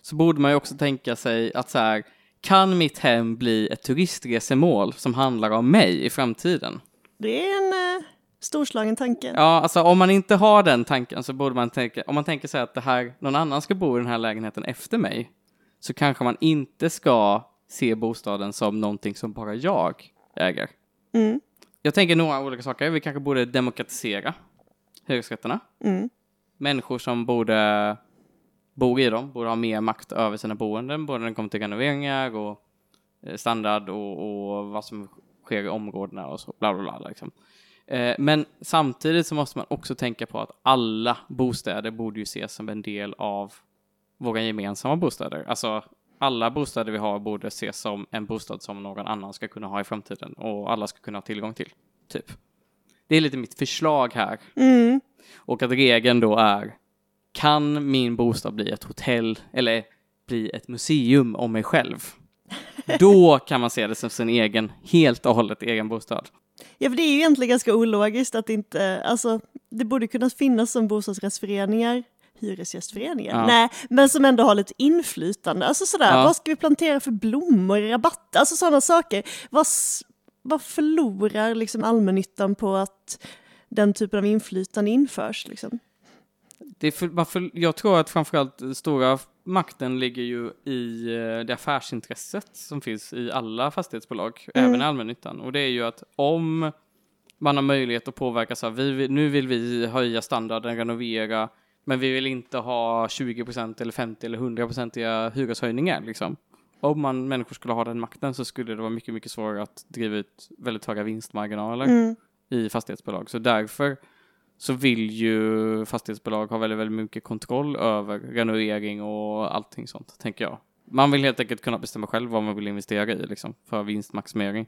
S1: så borde man ju också tänka sig att så här, kan mitt hem bli ett turistresemål som handlar om mig i framtiden?
S4: Det är en eh, storslagen tanke.
S1: Ja, alltså om man inte har den tanken så borde man tänka, om man tänker sig att det här, någon annan ska bo i den här lägenheten efter mig, så kanske man inte ska se bostaden som någonting som bara jag äger.
S4: Mm.
S1: Jag tänker några olika saker. Vi kanske borde demokratisera hyresrätterna.
S4: Mm.
S1: Människor som borde bo i dem borde ha mer makt över sina boenden, både när det kommer till renoveringar och eh, standard och, och vad som sker i områdena och så, bla bla bla. Liksom. Eh, Men samtidigt så måste man också tänka på att alla bostäder borde ju ses som en del av våra gemensamma bostäder. Alltså alla bostäder vi har borde ses som en bostad som någon annan ska kunna ha i framtiden och alla ska kunna ha tillgång till. Typ. Det är lite mitt förslag här.
S4: Mm.
S1: Och att regeln då är, kan min bostad bli ett hotell eller bli ett museum om mig själv? Då kan man se det som sin egen, helt och hållet egen bostad.
S4: Ja, för det är ju egentligen ganska ologiskt att inte, alltså det borde kunna finnas som bostadsrättsföreningar, hyresgästföreningar,
S1: Ja.
S4: nej, men som ändå har lite inflytande. Alltså sådär,
S1: Ja.
S4: vad ska vi plantera för blommor i rabatter? Alltså sådana saker. Vad, vad förlorar liksom allmännyttan på att den typen av inflytande införs? Liksom?
S1: Det för, varför, jag tror att framförallt stora makten ligger ju i eh, det affärsintresset som finns i alla fastighetsbolag, även i allmännyttan. Och det är ju att om man har möjlighet att påverka så här, vi, nu vill vi höja standarden, renovera, men vi vill inte ha 20% eller 50 eller 100% hyreshöjningar liksom. Om man, människor skulle ha den makten så skulle det vara mycket, mycket svårare att driva ut väldigt höga vinstmarginaler i fastighetsbolag. Så därför så vill ju fastighetsbolag ha väldigt, väldigt mycket kontroll över renovering och allting sånt, tänker jag. Man vill helt enkelt kunna bestämma själv vad man vill investera i liksom, för vinstmaximering.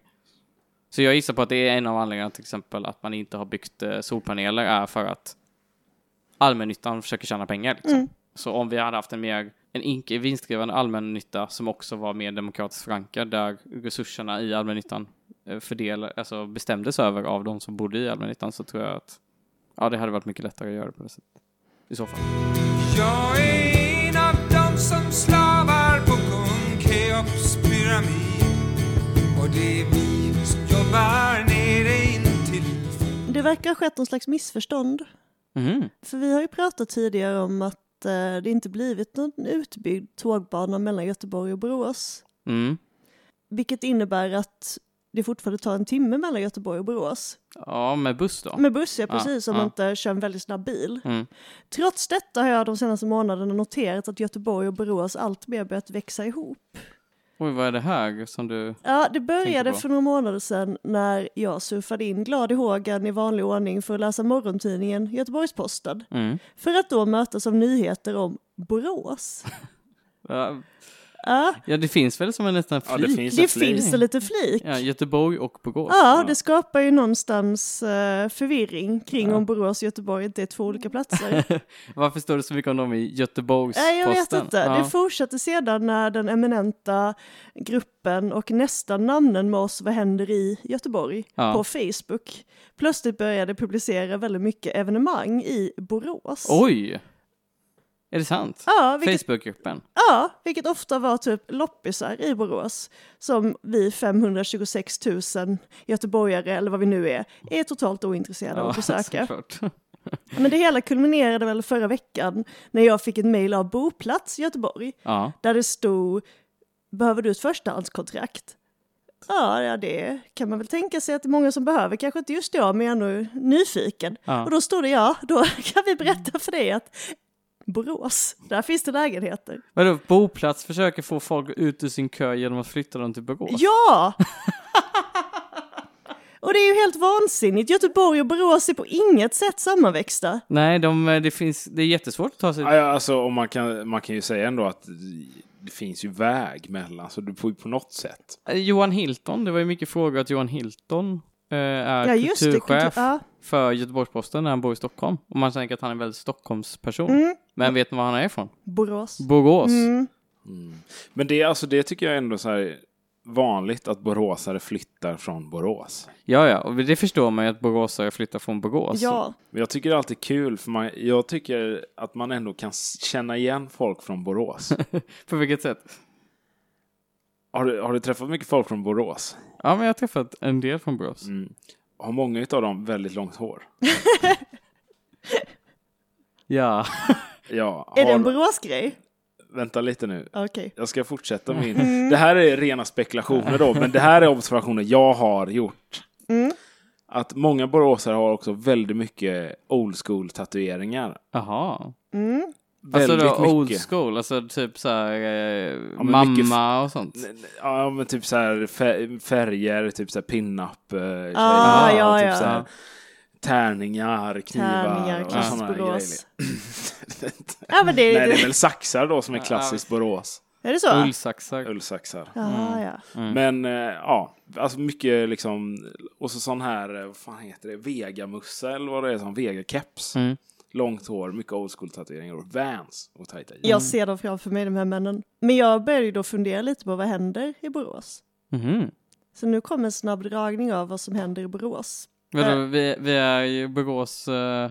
S1: Så jag gissar på att det är en av anledningarna till exempel att man inte har byggt eh, solpaneler är för att allmännyttan försöker tjäna pengar. Liksom. Så om vi hade haft en mer en icke vinstdrivande allmännytta som också var mer demokratiskt förankrad där resurserna i allmännyttan eh, fördel, alltså bestämdes över av de som bodde i allmännyttan så tror jag att ja, det hade varit mycket lättare att göra på det sättet. I så fall.
S8: Jag är en av dem som slavar på kung Keops pyramid Och det är vi som jobbar nere intill
S4: Det verkar ha skett någon slags missförstånd.
S1: Mhm.
S4: För vi har ju pratat tidigare om att eh, det inte blivit någon utbyggd tågbana mellan Göteborg och Borås.
S1: Mm.
S4: Vilket innebär att det fortfarande tar en timme mellan Göteborg och Borås.
S1: Ja, med buss då?
S4: Med buss, ja precis, om
S1: ja.
S4: man inte kör en väldigt snabb bil.
S1: Mm.
S4: Trots detta har jag de senaste månaderna noterat att Göteborg och Borås alltmer börjat växa ihop.
S1: Oj, vad är det här som du...
S4: Ja, det började för några månader sedan när jag surfade in glad i hågen i vanlig ordning för att läsa morgontidningen Göteborgs-Posten.
S1: Mm.
S4: För att då mötas av nyheter om Borås.
S1: Ja,
S4: Ja,
S1: ja, det finns väl som en nästan
S2: Ja,
S1: flik?
S2: det finns
S4: det
S2: en flik.
S4: finns en liten flik.
S1: Ja, Göteborg och Borås.
S4: Ja, det skapar ju någonstans eh, förvirring kring
S1: Ja.
S4: om Borås och Göteborg inte är två olika platser.
S1: Varför står det så mycket om dem i Göteborgs-Posten?
S4: Jag vet inte.
S1: Ja.
S4: Det fortsatte sedan när den eminenta gruppen och nästan namnen med oss Vad händer i Göteborg
S1: Ja.
S4: på Facebook plötsligt började publicera väldigt mycket evenemang i Borås.
S1: Oj! Är det sant?
S4: Ja, vilket,
S1: Facebookgruppen?
S4: ja, vilket ofta var typ loppisar i Borås som vi 526 000 göteborgare, eller vad vi nu är, är totalt ointresserade av att besöka.
S1: såklart.
S4: Men det hela kulminerade väl förra veckan när jag fick ett mejl av Boplats Göteborg
S1: Ja.
S4: där det stod Behöver du ett förstahandskontrakt? Ja, ja, det kan man väl tänka sig att det är många som behöver. Kanske inte just jag, men jag är ändå nyfiken.
S1: Ja.
S4: Och då stod det ja, då kan vi berätta för dig att Borås, där finns det lägenheter.
S1: Vadå, Boplats försöker få folk ut ur sin kö genom att flytta dem till Borås?
S4: Ja! Och det är ju helt vansinnigt. Göteborg och Borås är på inget sätt sammanväxta.
S1: Nej, de, det, finns, det är jättesvårt att ta sig...
S2: Ja, alltså, och man, kan, man kan ju säga ändå att det finns ju väg mellan, så du får ju på något sätt.
S1: Eh, Johan Hilton, det var ju mycket frågor att Johan Hilton eh, är
S4: Ja, just det.
S1: kulturchef
S4: Kultur, ja.
S1: för Göteborgs-Posten när han bor i Stockholm. Och man tänker att han är en väldigt Stockholmsperson.
S4: Mm.
S1: Men vet ni var han är ifrån?
S4: Borås.
S1: Borås.
S4: Mm.
S2: Men det, alltså, det tycker jag ändå så här vanligt att boråsare flyttar från Borås.
S1: Ja, ja, och det förstår man ju att boråsare flyttar från Borås.
S4: Ja,
S2: Men jag tycker det är alltid kul, för man, jag tycker att man ändå kan känna igen folk från Borås.
S1: På vilket sätt?
S2: har, du, har du träffat mycket folk från Borås?
S1: Ja, men jag har träffat en del från Borås.
S2: Mm. Har många av dem väldigt långt hår?
S1: Ja.
S2: Ja,
S4: är det en
S2: har,
S4: Boråsgrej?
S2: vänta lite nu.
S4: Okej.
S2: Jag ska fortsätta min... Det här är rena spekulationer då, men det här är observationer jag har gjort.
S4: Mm.
S2: Att många boråsare har också väldigt mycket old school tatueringar.
S1: Jaha.
S4: Mm.
S1: Alltså
S2: Väldigt
S1: då old
S2: mycket.
S1: school, alltså typ såhär eh,
S2: men
S1: mamma
S2: mycket
S1: och sånt.
S2: Ja, men typ så här fä- färger, typ så här pin-up eh,
S4: Ah,
S2: och
S4: ja,
S2: typ
S4: ja.
S2: Tärningar, knivar
S4: Tärningar,
S2: och sådana
S4: Borås.
S2: grejer.
S4: Ja, men det,
S2: Nej, det är väl saxar då som är klassiskt Borås.
S4: är det så?
S1: Ullsaxar.
S2: Ullsaxar.
S4: Jaha, ja.
S1: Mm.
S2: Men eh, ja, alltså mycket liksom, och så sån här, eh, vad fan heter det, vegamussa eller vad det är, sån vegakeps.
S1: Mm.
S2: Långt hår, mycket old school tatueringar och vans och tajta jeans.
S4: Jag ser dem framför mig, de här männen. Men jag började ju då fundera lite på vad händer i Borås.
S1: Mhm.
S4: Så nu kommer en snabb dragning av vad som händer i Borås.
S1: Vadå, vi, vi är ju Borås... eh,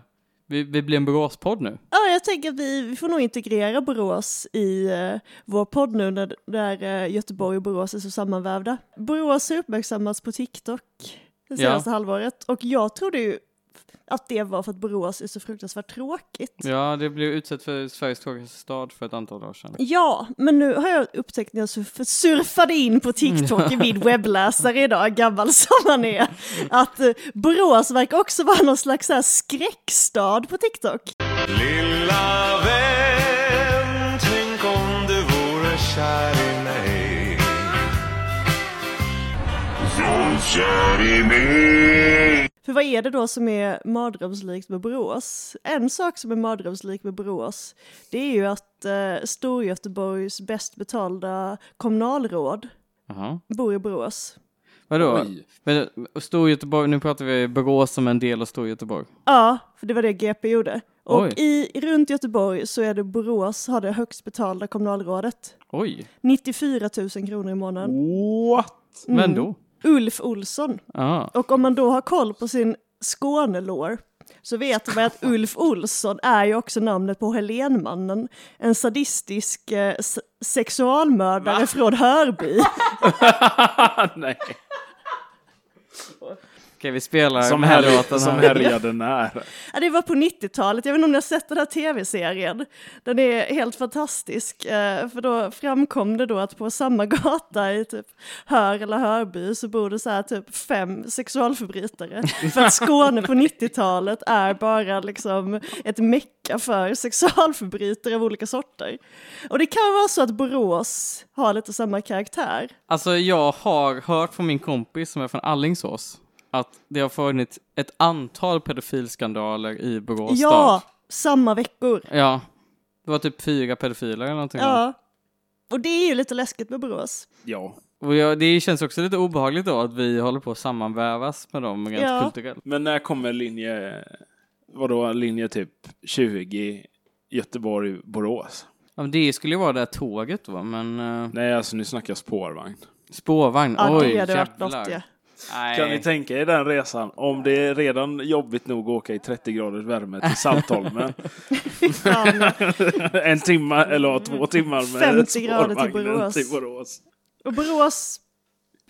S1: vi, vi blir en Boråspodd nu.
S4: Ja, jag tänker att vi, vi får nog integrera Borås i eh, vår podd nu när, där eh, Göteborg och Borås är så sammanvävda. Borås har uppmärksammats på TikTok det
S1: Ja.
S4: senaste halvåret och jag trodde ju att det var för att Borås är så fruktansvärt tråkigt.
S1: Ja, det blev utsett för Sveriges tråkigaste stad för ett antal år sedan.
S4: Ja, men nu har jag upptäckt när jag surf- surfade in på TikTok i min webbläsare idag, gammal som man är, att eh, Borås verkar också vara någon slags så här skräckstad på TikTok.
S5: Lilla vän, tänk om du vore kär i mig Så kär i mig
S4: För vad är det då som är mardrömslikt med Borås? En sak som är mardrömslik med Borås, det är ju att eh, Storgöteborgs bäst betalda kommunalråd
S1: Jaha.
S4: bor i Borås.
S1: Vadå? Men, Storgöteborg, nu pratar vi Borås som en del av Storgöteborg.
S4: Ja, för det var det GP gjorde. Och
S1: Oj.
S4: i, runt Göteborg så är det Borås har det högst betalda kommunalrådet.
S1: Oj,
S4: 94 000 kronor i månaden.
S2: What?
S4: Mm.
S1: men då?
S4: Ulf Olsson.
S1: Ja.
S4: Och om man då har koll på sin Skånelår så vet man att Ulf Olsson är ju också namnet på Helenmannen, en sadistisk eh, sexualmördare från Hörby.
S2: Nej.
S1: Okej, vi spelar
S2: Som,
S1: den här
S2: här,
S1: låten
S2: som
S1: här.
S2: härjade när.
S4: Ja, det var på 90-talet, jag vet inte om ni har sett den här tv-serien. Den är helt fantastisk, eh, för då framkom det då att på samma gata i typ Hör eller Hörby så bor det så här typ fem sexualförbrytare. För att Skåne på 90-talet är bara liksom ett mecka för sexualförbrytare av olika sorter. Och det kan vara så att Borås har lite samma karaktär.
S1: Alltså jag har hört från min kompis som är från Allingsås att det har funnits ett antal pedofilskandaler i Borås
S4: Ja,
S1: stad.
S4: samma veckor.
S1: Ja. Det var typ fyra pedofiler eller någonting.
S4: Ja. Och det är ju lite läskigt med Borås.
S2: Ja.
S1: Och jag, det känns också lite obehagligt då att vi håller på att sammanvävas med dem rent
S4: Ja.
S1: kulturellt.
S2: Men när kommer linje, vadå, linje typ 20 Göteborg-Borås?
S1: Ja, men det skulle ju vara det här tåget då, men uh,
S2: Nej, alltså nu snackar jag spårvagn.
S1: spårvagn,
S4: Ja,
S1: oj
S4: det hade varit
S1: jävlar.
S4: något ja.
S1: Nej.
S2: Kan ni tänka er den resan? Om det är redan jobbigt nog att åka i 30 graders värme till Saltholmen. En timme eller två timmar med
S4: 50 grader till Borås.
S2: till Borås.
S4: Och Borås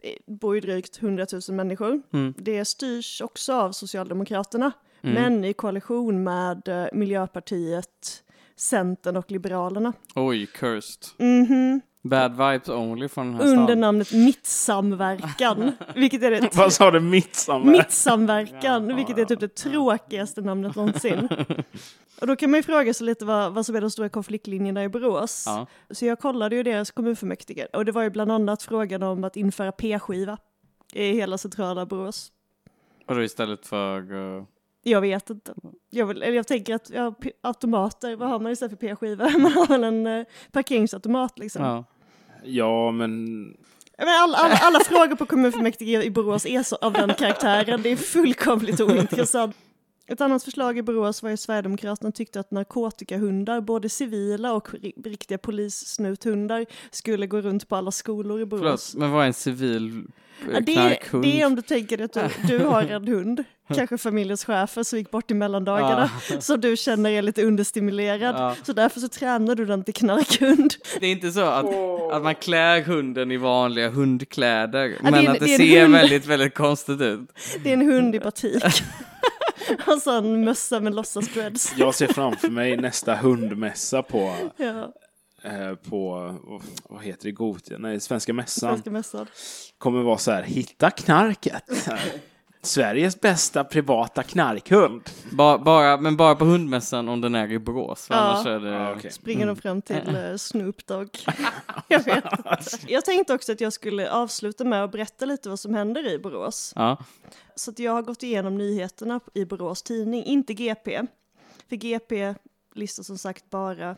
S4: eh, bor ju drygt 100 000 människor.
S1: Mm.
S4: Det styrs också av Socialdemokraterna, men i koalition med eh, Miljöpartiet, Centern och Liberalerna.
S1: Oj, cursed.
S4: Mhm.
S1: Bad vibes only från den här
S4: Under
S1: stan.
S4: namnet Mittsamverkan, vilket är det
S2: Vad sa du? Mittsamma?
S4: Mittsamverkan, vilket är typ det tråkigaste namnet någonsin. Och då kan man ju fråga sig lite vad, vad som är de stora konfliktlinjerna i Borås.
S1: Ja.
S4: Så jag kollade ju deras kommunfullmäktige och det var ju bland annat frågan om att införa p-skiva i hela centrala Borås.
S1: Och då istället för... eh,
S4: Jag vet inte. Jag, vill, eller jag tänker att ja, automater, vad har man istället för p-skiva? Man har väl en eh, parkeringsautomat liksom.
S1: ja.
S2: Ja, men
S4: Men alla, alla, alla frågor på kommunfullmäktige i Borås är så, av den karaktären. Det är fullkomligt ointressant. Ett annat förslag i Borås var ju Sverigedemokraterna tyckte att narkotikahundar, både civila och ri- riktiga polissnuthundar, skulle gå runt på alla skolor i
S1: Förlåt,
S4: Borås.
S1: men vad är en civil eh,
S4: Ja, det,
S1: knarkhund?
S4: det är om du tänker att du, du har en hund, kanske familjens chefer som gick bort i mellandagarna, som du känner är lite understimulerad.
S1: Ja.
S4: Så därför så tränar du den till knarkhund.
S1: Det är inte så att, att man klär hunden i vanliga hundkläder,
S4: det
S1: men
S4: är en-
S1: att det,
S4: det är
S1: ser
S4: hund.
S1: väldigt, väldigt konstigt ut.
S4: Det är en hund i batik. Och så en mössa med låtsas-dreads.
S2: jag ser framför mig nästa hundmässa på,
S4: Ja,
S2: eh, på vad heter det, Gothia? Nej, Svenska Mässan.
S4: svenska mässan.
S2: Kommer vara så här, hitta knarket. Sveriges bästa privata knarkhund.
S1: Bara, bara, men bara på hundmässan om den är i Borås,
S4: Ja.
S1: annars är det...
S2: Ja, okej.
S4: Springer de fram till eh, Snoop Dogg. jag vet inte. Jag tänkte också att jag skulle avsluta med att berätta lite vad som händer i Borås.
S1: Ja.
S4: Så att jag har gått igenom nyheterna i Borås tidning, inte GP. För GP listar som sagt bara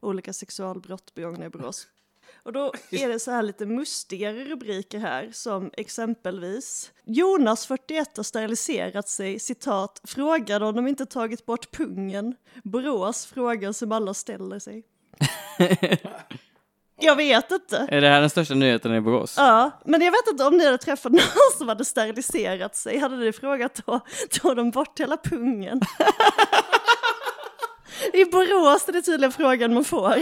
S4: olika sexualbrott begångna i Borås. Och då är det så här lite mustigare rubriker här som exempelvis Jonas 41 har steriliserat sig, citat, frågade om de inte tagit bort pungen. Borås frågan som alla ställer sig. Jag vet inte.
S1: Är det här den största nyheten i Borås?
S4: Ja, men jag vet inte om ni hade träffat någon som hade steriliserat sig. Hade ni frågat då, tog de bort hela pungen? I Borås är det tydligen frågan man får.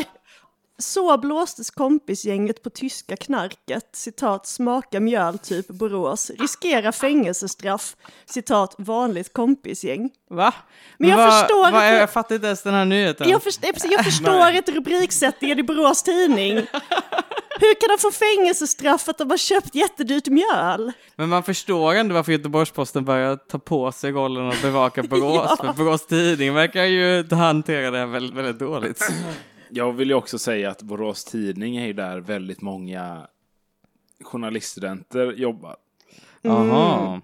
S4: Så blåstes kompisgänget på tyska knarket, citat smaka mjöl typ Borås, riskera fängelsestraff, citat vanligt kompisgäng.
S1: Va?
S4: Men jag
S1: vad,
S4: förstår
S1: är,
S4: inte-
S1: Jag fattar inte ens den här nyheten.
S4: Jag, först, jag förstår inte rubriksättningen i Borås tidning. Hur kan de få fängelsestraff att de har köpt jättedyrt mjöl?
S1: Men man förstår ändå varför Göteborgs-Posten börjar ta på sig rollen att bevaka Borås.
S4: Ja.
S1: För Borås Tidning verkar ju hantera det här väldigt, väldigt dåligt.
S2: Jag vill ju också säga att Borås Tidning är ju där väldigt många journaliststudenter jobbar.
S1: Jaha.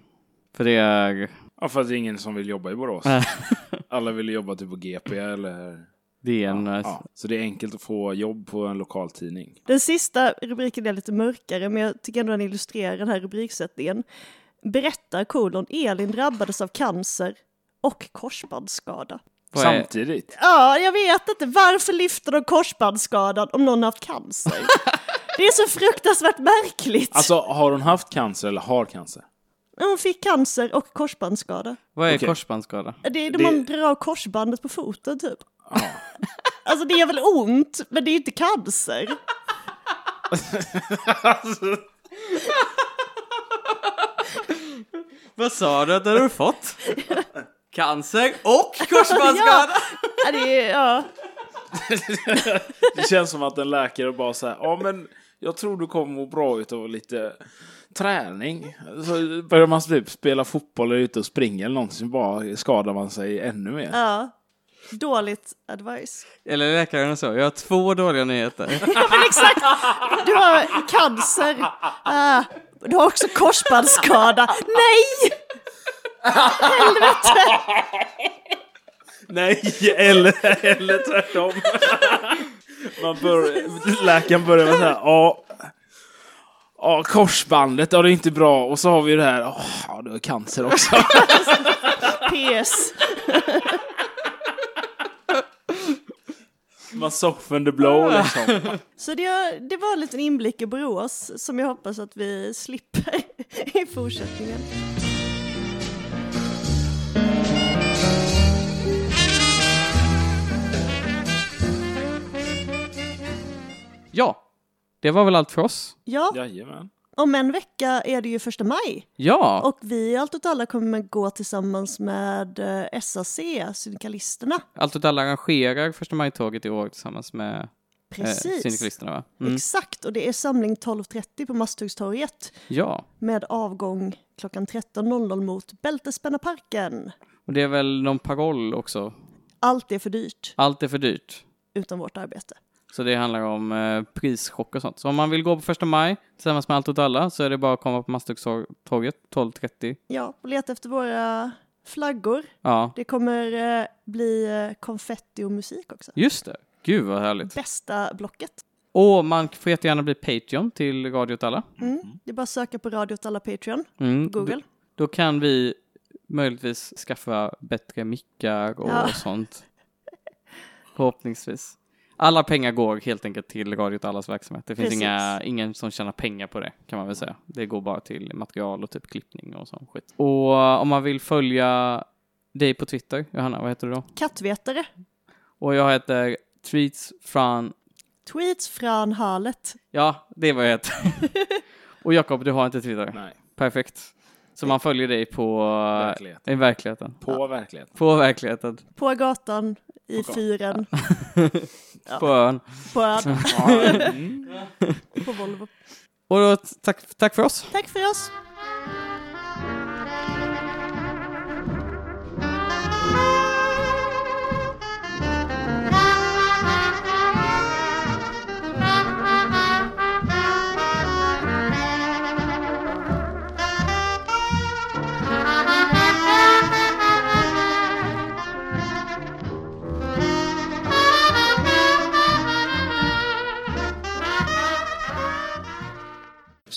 S1: För det är,
S2: Ja, för att det är ingen som vill jobba i Borås. Alla vill jobba typ på GP eller...
S1: det är en...
S2: Ja, ja. Så det är enkelt att få jobb på en lokaltidning.
S4: Den sista rubriken är lite mörkare, men jag tycker ändå den illustrerar den här rubriksättningen. Berättar kolon Elin drabbades av cancer och korsbandsskada.
S1: Vad är-
S2: Samtidigt.
S4: Ja, jag vet inte. Varför lyfter de korsbandsskadan om någon har haft cancer? Det är så fruktansvärt märkligt.
S2: Alltså, har hon haft cancer eller har cancer?
S4: Hon fick cancer och korsbandsskada.
S1: Vad är
S2: Okej.
S1: korsbandsskada?
S4: Det är när
S2: Det-
S4: man drar korsbandet på foten typ.
S2: Ja.
S4: Alltså det gör väl ont, men det är inte cancer.
S1: Vad sa du att du hade fått? Cancer och korsbandsskada?
S4: Ja, det är, ja.
S2: Det känns som att en läkare bara säger ja men jag tror du kommer må bra utav lite träning. Så börjar man typ spela fotboll eller ute och springa eller någonting så bara skadar man sig ännu mer.
S4: ja. Dåligt advice.
S1: Eller läkaren sa, jag har två dåliga nyheter.
S4: Ja men exakt! Du har cancer. Ah, du har också korsbandsskada. Nej! Helvete!
S2: Nej, eller, eller tvärtom. Man bör, läkaren börjar med så här, ja, ja, korsbandet, ja det är inte bra. Och så har vi det här, "Åh, ja du har cancer också.
S4: PS.
S2: Man soften the blow liksom.
S4: Så det, det var en liten inblick i Borås som jag hoppas att vi slipper i fortsättningen.
S1: Ja, det var väl allt för oss.
S4: Ja,
S2: Jajamän.
S4: om en vecka är det ju första maj.
S1: Ja,
S4: Och vi i Allt åt alla kommer gå tillsammans med eh, SAC, Syndikalisterna.
S1: Allt åt alla arrangerar första maj-tåget i år tillsammans med eh,
S4: Precis.
S1: syndikalisterna va? Mm.
S4: Exakt, och det är samling 12.30 på Masthuggstorget
S1: Ja,
S4: med avgång klockan 13.00 mot Bältespännarparken.
S1: och det är väl någon paroll också.
S4: Allt är för dyrt
S1: Allt är för dyrt.
S4: utan vårt arbete.
S1: Så det handlar om eh, prischock och sånt. Så om man vill gå på första maj tillsammans med Allt åt alla så är det bara att komma på Masthuggstorget 12.30.
S4: Ja, och leta efter våra flaggor.
S1: Ja,
S4: Det kommer eh, bli eh, konfetti och musik också.
S1: just det. Gud vad härligt.
S4: Bästa blocket.
S1: Och man får jättegärna bli Patreon till Radio åt alla.
S4: Mm. Det är bara att söka på Radio åt alla Patreon
S1: Mm.
S4: på Google.
S1: Då, då kan vi möjligtvis skaffa bättre mickar och
S4: Ja.
S1: sånt. Förhoppningsvis. Alla pengar går helt enkelt till Radio åt allas verksamhet. Det finns
S4: Precis.
S1: inga, ingen som tjänar pengar på det kan man väl säga. Det går bara till material och typ klippning och sån skit. Och om man vill följa dig på Twitter, Johanna, vad heter du då?
S4: Kattvetare.
S1: Och jag heter Tweets från...
S4: Tweets från halet.
S1: Ja, det är vad jag heter. och Jakob, du har inte Twitter?
S2: Nej,
S1: Perfekt. Så man följer dig på...
S2: verklighet.
S1: I verkligheten.
S2: På verkligheten.
S1: På verkligheten.
S4: På gatan, i
S2: På gatan.
S4: fyren,
S1: På ön.
S4: på, ön,
S2: Ja,
S4: på Volvo.
S1: Och då, tack, tack för oss.
S4: Tack för oss.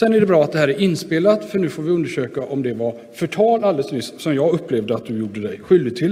S9: Sen är det bra att det här är inspelat, för nu får vi undersöka om det var förtal alldeles nyss, som jag upplevde att du gjorde dig skyldig till.